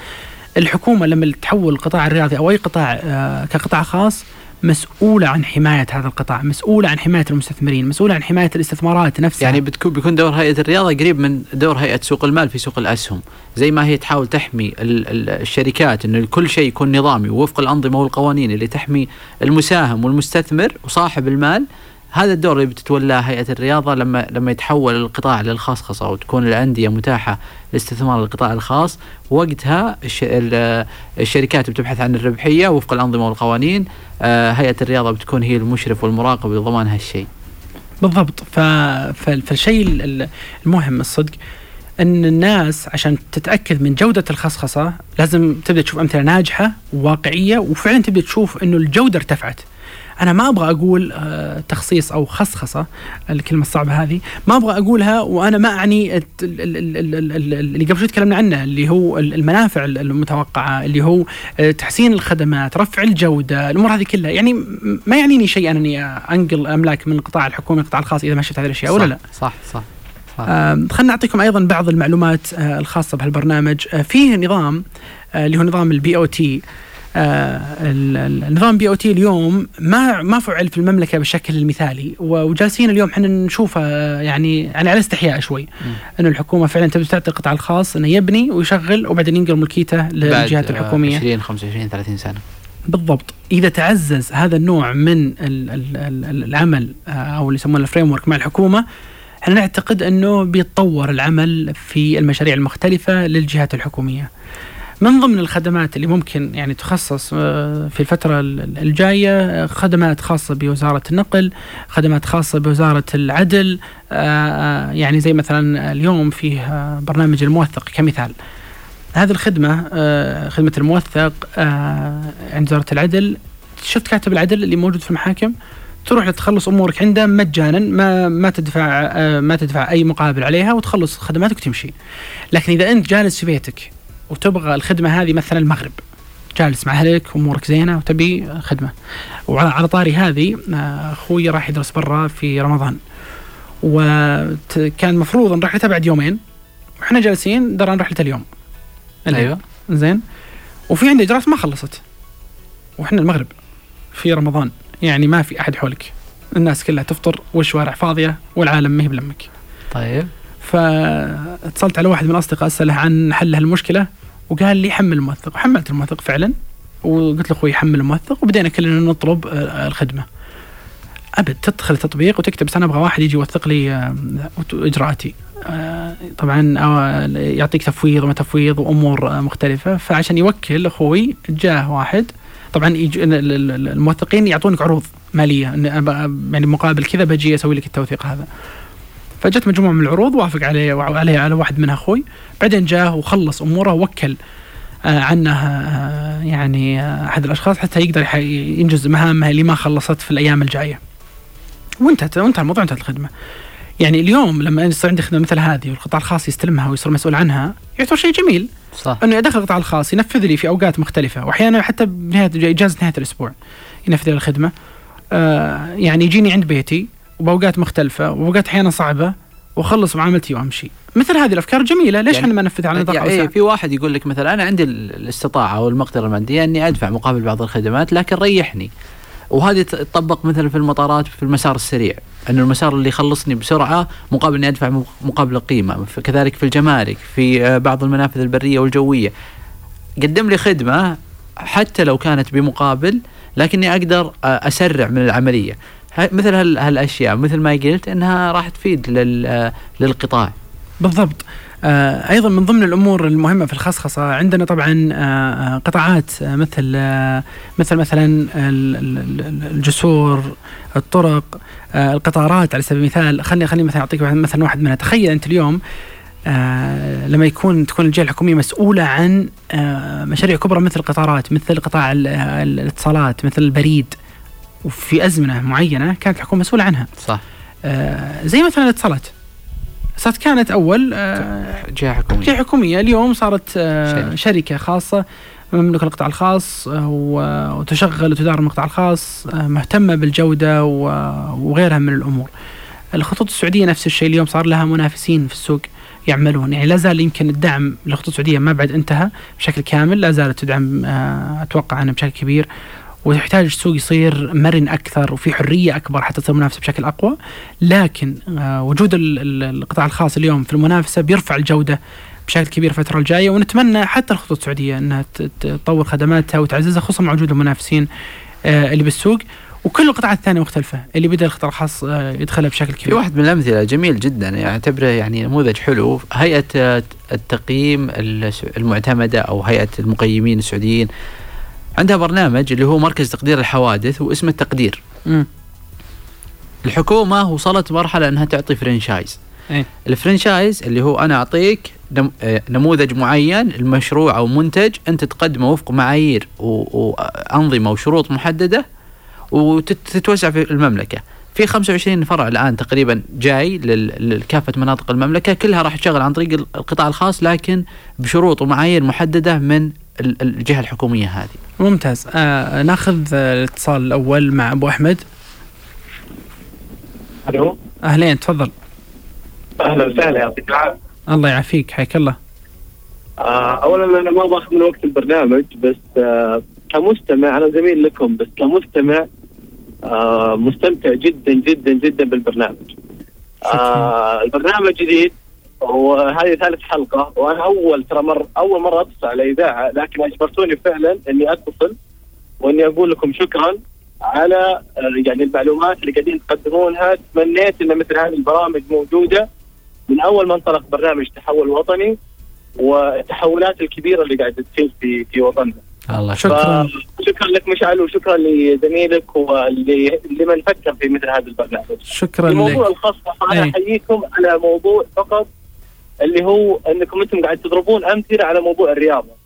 الحكومة لما تحول القطاع الرياضي أو أي قطاع آه كقطاع خاص مسؤولة عن حماية هذا القطاع مسؤولة عن حماية المستثمرين مسؤولة عن حماية الاستثمارات نفسها. يعني بتكون بيكون دور هيئة الرياضة قريب من دور هيئة سوق المال في سوق الأسهم. زي ما هي تحاول تحمي الشركات أنه كل شيء يكون نظامي ووفق الأنظمة والقوانين اللي تحمي المساهم والمستثمر وصاحب المال هذا الدور اللي بتتولاه هيئة الرياضة لما لما يتحول القطاع للخصخصة وتكون الأندية متاحة لاستثمار القطاع الخاص وقتها الشركات بتبحث عن الربحية وفق الأنظمة والقوانين هيئة الرياضة بتكون هي المشرف والمراقب لضمان هالشيء. بالضبط فالشيء المهم الصدق إن الناس عشان تتأكد من جودة الخصخصة لازم تبدأ تشوف أمثلة ناجحة وواقعيه وفعلا تبدأ تشوف إنه الجودة ارتفعت. أنا ما أبغى أقول آه تخصيص أو خصخصة الكلمة الصعبة هذه. ما أبغى أقولها وأنا ما أعني اللي قبل شوي تكلمنا عنه اللي هو المنافع المتوقعة اللي هو آه تحسين الخدمات رفع الجودة الأمور هذه كلها. يعني ما يعنيني شيء انني أنقل أملاك من القطاع الحكومي للقطاع الخاص إذا مشيت هذه الأشياء ولا لا؟ صح صح آه خلينا نعطيكم أيضا بعض المعلومات آه الخاصة بهالبرنامج. آه فيه نظام آه اللي هو نظام ال BOT آه النظام BOT اليوم ما ما فعل في المملكة بالشكل المثالي وجالسين اليوم إحنا نشوفه يعني يعني على استحياء شوي. إنه الحكومة فعلا تبي تعطي القطاع الخاص إنه يبني ويشغل وبعدين ينقل ملكيته للجهات الحكومية. 20 25 30 سنة. بالضبط. إذا تعزز هذا النوع من العمل آه، أو اللي يسمونه الفريم ورك مع الحكومة إحنا نعتقد إنه بيتطور العمل في المشاريع المختلفة للجهات الحكومية. من ضمن الخدمات اللي ممكن يعني تخصص آه، في الفترة الجاية خدمات خاصة بوزارة النقل خدمات خاصة بوزارة العدل آه، يعني زي مثلا اليوم فيه برنامج الموثق كمثال. هذه الخدمة خدمة الموثق عند وزارة العدل. شفت كاتب العدل اللي موجود في المحاكم؟ تروح تخلص أمورك عنده مجانا ما ما تدفع آه، ما تدفع أي مقابل عليها وتخلص خدماتك وتمشي. لكن إذا أنت جالس في بيتك وتبغى الخدمة هذه مثلا المغرب. جالس مع أهلك امورك زينة وتبي خدمة. وعلى طاري هذه آه، أخوي راح يدرس برا في رمضان. وكان المفروض أن رحلته بعد يومين. وإحنا جالسين دران رحلته اليوم. أيوه. زين. وفي عنده اجراءات ما خلصت. وإحنا المغرب في رمضان. يعني ما في أحد حولك. الناس كلها تفطر والشوارع فاضية والعالم ما هي بلمك. طيب. فاتصلت على واحد من الاصدقاء اساله عن حل هالمشكلة. وقال لي حمل الموثق. وحملت الموثق فعلا وقلت له أخوي حمل الموثق وبدينا كلنا نطلب آه، الخدمة. أبد تدخل التطبيق وتكتب بس أنا أبغى واحد يجي يوثق لي آه، إجراءاتي. آه، طبعا يعطيك تفويض وما تفويض وأمور مختلفة. فعشان يوكل أخوي جاه واحد. طبعا الموثقين يعطونك عروض مالية. يعني مقابل كذا بجي أسوي لك التوثيق هذا. فجت مجموعة من العروض وافق عليه وعليه على واحد منها أخوي. بعدين جاء وخلص أموره ووكل آه عنه آه يعني آه أحد الأشخاص حتى يقدر ينجز مهامها اللي ما خلصت في الأيام الجاية. وانتهت وانتهى الموضوع انتهت الخدمة. يعني اليوم لما يصير عندي خدمة مثل هذه والقطاع الخاص يستلمها ويصير مسؤول عنها يعتبر شيء جميل. صح. أنه يدخل القطاع الخاص ينفذ لي في أوقات مختلفة وأحيانا حتى بنهايه إجازة نهاية الأسبوع ينفذ لي الخدمة. آه يعني يجيني عند بيتي وبأوقات مختلفة واوقات أحيانا صعبة وأخلص معاملتي وأمشي. مثل هذه الأفكار جميلة. ليش يعني إحنا ما ننفذها على نطاق يعني في واحد يقول لك مثلا أنا عندي الاستطاعة أو المقدره المادية إني أدفع مقابل بعض الخدمات لكن ريحني. وهذه تطبق مثلا في المطارات في المسار السريع. انه المسار اللي يخلصني بسرعة مقابل إني أدفع مقابل قيمة. كذلك في الجمارك في آه، بعض المنافذ البرية والجوية. قدم لي خدمة حتى لو كانت بمقابل لكني أقدر آه، أسرع من العملية. مثل هالأشياء مثل ما قلت إنها راح تفيد للقطاع. بالضبط. آه أيضا من ضمن الأمور المهمة في الخصخصة عندنا طبعا آه, آه، قطاعات آه مثل آه مثل مثلا الجسور الطرق آه القطارات على سبيل المثال. خليني خليني مثلا أعطيك مثلا واحد منها. تخيل أنت اليوم آه لما يكون تكون الجهة الحكومية مسؤولة عن آه مشاريع كبرى مثل القطارات مثل قطاع الاتصالات مثل البريد. وفي أزمنة معينة كانت الحكومة مسؤولة عنها. صح. آه زي مثلا الاتصالات. صارت كانت أول آه، جهة حكومية. جهة حكومية. اليوم صارت آه، شركة. خاصة مملوكه القطاع الخاص آه، وتشغل وتدار القطاع الخاص مهتمة بالجودة وغيرها من الأمور. الخطوط السعودية نفس الشيء. اليوم صار لها منافسين في السوق يعملون. يعني لا زال يمكن الدعم للخطوط السعودية ما بعد انتهى بشكل كامل. لا زالت تدعم أتوقع أنها بشكل كبير. ويحتاج السوق يصير مرن أكثر وفي حرية أكبر حتى تصير منافسة بشكل أقوى. لكن آه، وجود القطاع الخاص اليوم في المنافسة بيرفع الجودة بشكل كبير الفترة الجاية. ونتمنى حتى الخطوط السعودية إنها تطور خدماتها وتعززها خصوصا مع وجود المنافسين آه، اللي بالسوق. وكل القطاعات الثانية مختلفة اللي بدأ القطاع الخاص آه، يدخلها بشكل كبير. في واحد من الأمثلة جميل جدا يعني أعتبره يعني نموذج حلو هيئة التقييم المعتمدة أو هيئة المقيمين السعوديين. عندها برنامج اللي هو مركز تقدير الحوادث واسمه التقدير م. الحكومة وصلت مرحله إنها تعطي فرنشايز إيه؟ الفرنشايز اللي هو أنا أعطيك آه، نموذج معين المشروع أو منتج أنت تقدمه وفق معايير وأنظمة وشروط محددة وتتوزع في المملكة في 25 فرع الآن تقريبا جاي لكافة مناطق المملكة كلها راح تشتغل عن طريق القطاع الخاص لكن بشروط ومعايير محددة من الجهة الحكومية هذه. ممتاز آه ناخذ الاتصال الأول مع أبو أحمد. ألو أهلين تفضل. أهلا وسهلا يعطيك العافية. الله يعافيك حياك الله. آه اولا أنا ما باخذ من وقت البرنامج بس آه كمستمع أنا زميل لكم بس كمستمع آه مستمتع جدا جدا جدا بالبرنامج آه البرنامج جديد وهذه ثالث حلقة وأنا أول ترى مر أول مرة اتصل على إذاعة لكن أجبرتوني فعلا إني أتصل وإني أقول لكم شكرا على آه، يعني المعلومات اللي قاعدين تقدمونها تمنيت إن مثل هذه البرامج موجودة من أول ما انطلق برنامج تحول وطني والتحولات الكبيرة اللي قاعدة تصير في في وطننا. الله شكرا شكرا لك مشعل وشكرا لزميلك ولمن فكر في مثل هذا البرنامج. شكرا الموضوع لك الخاص أنا أي. أحييكم على موضوع فقط اللي هو انكم أنتم قاعد تضربون امثله على موضوع الرياضه.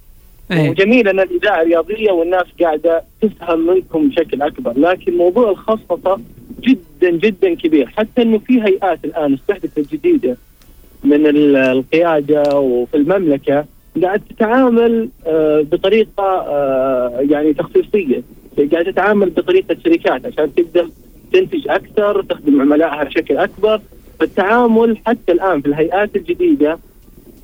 إيه. وجميل ان الإذاعة رياضيه والناس قاعدة تفهم منكم بشكل أكبر، لكن موضوع الخصخصه جدا جدا كبير، حتى إنه في هيئات الآن استحدثت جديدة من ال- القيادة وفي المملكة قاعد تتعامل آه، بطريقة آه، يعني تخصيصية، قاعد تتعامل بطريقة شركات عشان تقدر تنتج أكثر، تخدم عملائها بشكل أكبر، فالتعامل حتى الآن في الهيئات الجديدة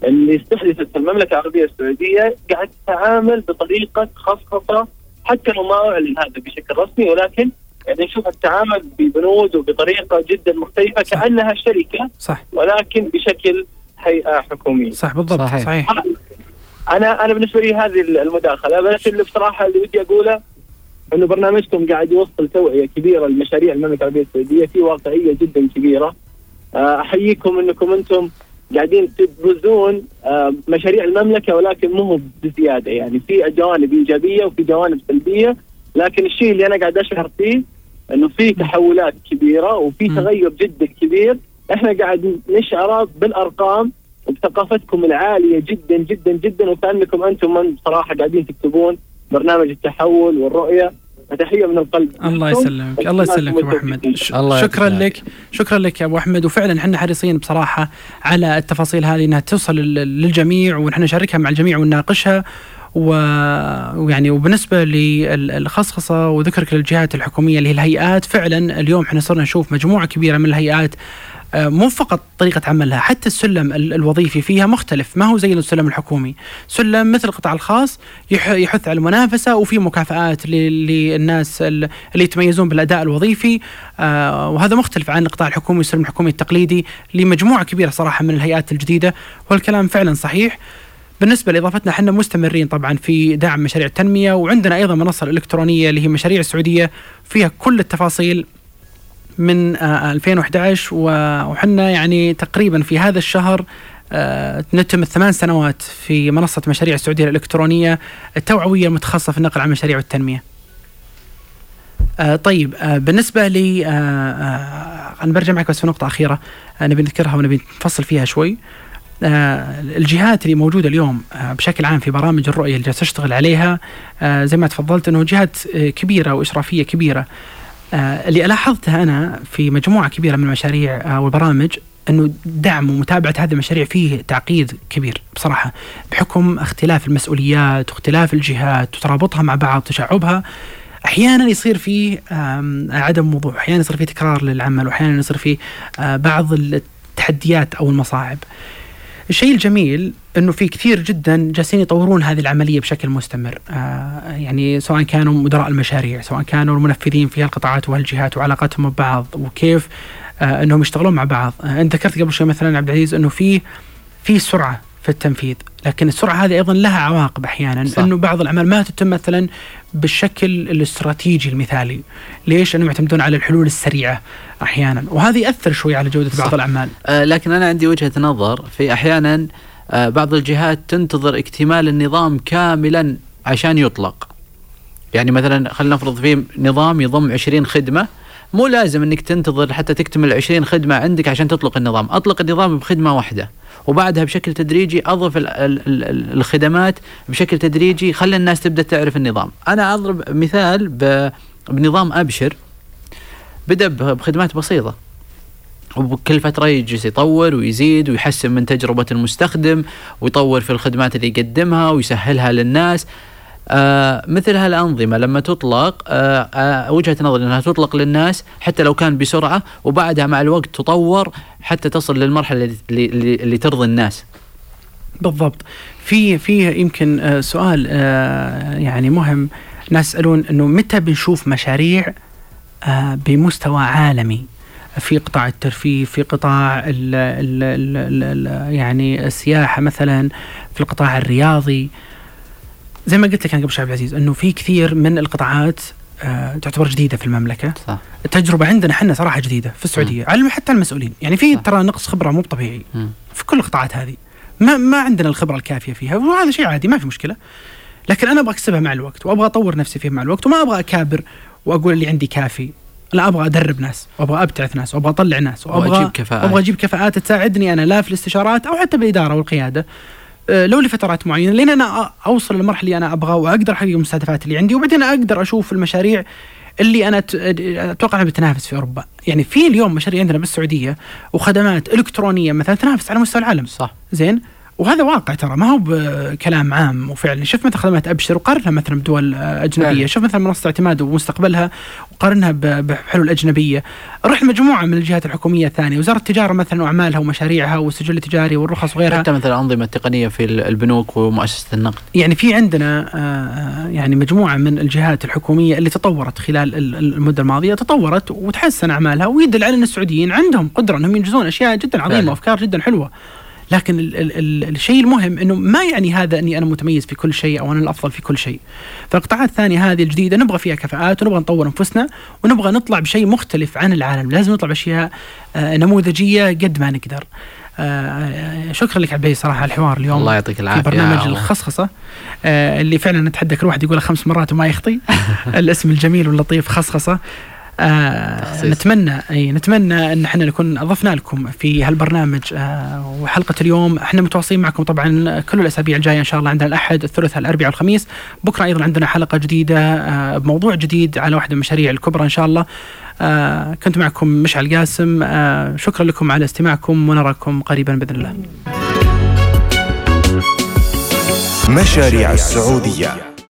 اللي استحدثت في المملكة العربية السعودية قاعد تتعامل بطريقة خصخصة حتى لو ما اعلن هذا بشكل رسمي ولكن يعني نشوف التعامل ببنود وبطريقة جدا مختلفة صح. كأنها شركة صح ولكن بشكل هيئة حكومية. صح بالضبط صحيح. صحيح. أنا أنا بالنسبة لي هذه المداخلة بس اللي بصراحة اللي ودي أقوله إنه برنامجكم قاعد يوصل توعية كبيرة لمشاريع المملكة العربية السعودية في واقعية جدا كبيرة أحييكم إنكم أنتم قاعدين تبرزون آه، مشاريع المملكة ولكن مو بزيادة. يعني في جوانب إيجابية وفي جوانب سلبية. لكن الشيء اللي أنا قاعد أشعر فيه إنه في تحولات كبيرة وفي. تغير جدا كبير. إحنا قاعد نشعره بالأرقام وبثقافتكم العالية جدا جدا جدا. وكأنكم أنتم من بصراحه قاعدين تكتبون برنامج التحول والرؤية. فتحيه من القلب. الله. يسلمك الله يسلمك يا أبو أحمد. شكرا لك شكرا لك يا أبو أحمد. وفعلا إحنا حريصين بصراحة على التفاصيل هذه إنها توصل لل- للجميع ونحن نشاركها مع الجميع ونناقشها. و... ويعني وبالنسبة للخصخصة وذكرك للجهات الحكومية اللي هي الهيئات فعلا اليوم إحنا صرنا نشوف مجموعة كبيرة من الهيئات مو فقط طريقة عملها حتى السلم ال- الوظيفي فيها مختلف. ما هو زي السلم الحكومي. سلم مثل القطاع الخاص يح- يحث على المنافسة وفي مكافآت للناس ال- اللي يتميزون بالأداء الوظيفي. آه، وهذا مختلف عن القطاع الحكومي والسلم الحكومي التقليدي لمجموعة كبيرة صراحة من الهيئات الجديدة والكلام فعلا صحيح. بالنسبة لإضافتنا إحنا مستمرين طبعا في دعم مشاريع التنمية وعندنا أيضا منصة الإلكترونية اللي هي مشاريع السعودية فيها كل التفاصيل. من آه، 2011 و- وحنا يعني تقريبا في هذا الشهر آه، نتم الثمان سنوات في منصة مشاريع السعودية الإلكترونية التوعوية المتخصصة في النقل عن المشاريع والتنمية. آه، طيب آه، بالنسبة لي آه، آه، أنا برجع معك بس في نقطة أخيرة آه، نبي نذكرها ونبي نفصل فيها شوي. آه، الجهات اللي موجودة اليوم آه، بشكل عام في برامج الرؤية اللي تشتغل عليها آه، زي ما تفضلت أنه جهات آه، كبيرة وإشرافية كبيرة آه، اللي لاحظتها أنا في مجموعة كبيرة من المشاريع آه، والبرامج إنه دعم ومتابعة هذه المشاريع فيه تعقيد كبير بصراحة بحكم اختلاف المسؤوليات واختلاف الجهات وترابطها مع بعض تشعبها. أحيانا يصير فيه عدم وضوح أحيانا يصير فيه تكرار للعمل واحيانا يصير فيه آه، بعض التحديات أو المصاعب. الشيء الجميل إنه في كثير جدا جالسين يطورون هذه العملية بشكل مستمر. آه يعني سواء كانوا مدراء المشاريع سواء كانوا المنفذين في القطاعات والجهات وعلاقتهم ببعض وكيف آه إنهم يشتغلون مع بعض. آه أنت ذكرت قبل شوي مثلا عبد العزيز إنه في في سرعة في التنفيذ. لكن السرعة هذه أيضا لها عواقب أحيانا صح. إنه بعض الأعمال ما تتم مثلا بالشكل الاستراتيجي المثالي. ليش؟ لأنهم يعتمدون على الحلول السريعة أحيانا. وهذا يأثر شوي على جودة بعض صح. الأعمال. آه، لكن أنا عندي وجهة نظر في أحيانا آه، بعض الجهات تنتظر اكتمال النظام كاملا عشان يطلق. يعني مثلا خلينا نفرض في نظام يضم 20 خدمة. مو لازم إنك تنتظر حتى تكتمل 20 خدمة عندك عشان تطلق النظام. أطلق النظام بخدمة واحدة. وبعدها بشكل تدريجي أضف ال ال ال الخدمات بشكل تدريجي خلي الناس تبدأ تعرف النظام. أنا أضرب مثال بنظام أبشر. بدأ بخدمات بسيطة. وبكل فترة يجلس يطور ويزيد ويحسن من تجربة المستخدم ويطور في الخدمات اللي يقدمها ويسهلها للناس. مثل هالأنظمة لما تطلق آه آه وجهة نظري أنها تطلق للناس حتى لو كان بسرعة وبعدها مع الوقت تطور حتى تصل للمرحلة اللي, ترضي الناس. بالضبط. في في يمكن آه، سؤال آه، يعني مهم. ناس يسالون إنه متى بنشوف مشاريع آه، بمستوى عالمي؟ في قطاع الترفيه في قطاع ال ال ال ال ال يعني السياحة مثلا في القطاع الرياضي زي ما قلت لك أنا قبل شوي عبد العزيز إنه في كثير من القطاعات آه، تعتبر جديدة في المملكة. صح. التجربة عندنا إحنا صراحة جديدة في السعودية على حتى المسؤولين. يعني في. ترى نقص خبرة مو طبيعي. في كل القطاعات هذه. ما ما عندنا الخبرة الكافية فيها وهذا شيء عادي ما في مشكلة. لكن أنا أبغى أكسبها مع الوقت وأبغى أطور نفسي فيه مع الوقت وما أبغى أكابر وأقول اللي عندي كافي. لا أبغى أدرب ناس وابغى أبتعث ناس وابغى أطلع ناس وابغى وأجيب كفاءات. أبغى أجيب كفاءات تساعدني أنا لا في الاستشارات أو حتى بالإدارة والقيادة. لو لفترات معينة لين أنا أوصل للمرحلة اللي أنا أبغى وأقدر أحقق المستهدفات اللي عندي وبعدين أقدر أشوف المشاريع اللي أنا أتوقع إنها بتنافس في أوروبا، يعني في اليوم مشاريع عندنا بالسعودية وخدمات إلكترونية مثلا تنافس على مستوى العالم. صح. زين؟ وهذا واقع ترى ما هو بكلام عام وفعلا شوف مثلا خدمات أبشر وقارنها مثلا بدول آه، أجنبية. فعلا. شوف مثلا منصة اعتماد ومستقبلها وقارنها بحلول أجنبية. روح لمجموعه من الجهات الحكومية الثانية وزارة التجارة مثلا وأعمالها ومشاريعها والسجل التجاري والرخص وغيرها. حتى مثلا الأنظمة التقنية في ال- البنوك ومؤسسة النقد. يعني في عندنا آه، يعني مجموعة من الجهات الحكومية اللي تطورت خلال ال- ال- المدة الماضية تطورت وتحسن أعمالها ويدل على إن السعوديين عندهم قدرة إنهم ينجزون أشياء جدا عظيمة. وأفكار جدا حلوة. لكن ال ال ال الشيء المهم إنه ما يعني هذا إني أنا متميز في كل شيء أو أنا الأفضل في كل شيء. فالقطاعات الثانية هذه الجديدة نبغى فيها كفاءات ونبغى نطور أنفسنا ونبغى نطلع بشيء مختلف عن العالم، لازم نطلع بأشياء آه، نموذجية قد ما نقدر. آه، آه، شكرا لك العزيز صراحة على الحوار اليوم. الله يعطيك في العافية برنامج و- الخصخصة آه اللي فعلا نتحدى كل واحد يقولها خمس مرات وما يخطي الاسم الجميل واللطيف خصخصة آه. نتمنى أي نتمنى إن إحنا نكون أضفنا لكم في هالبرنامج آه وحلقة اليوم. إحنا متواصلين معكم طبعا كل الأسابيع الجاية إن شاء الله عندنا الأحد الثلاثاء الاربعاء والخميس بكرة أيضا عندنا حلقة جديدة آه بموضوع جديد على واحدة من المشاريع الكبرى إن شاء الله. آه كنت معكم مشعل قاسم. آه شكرا لكم على استماعكم ونراكم قريبا بإذن الله. مشاريع السعودية.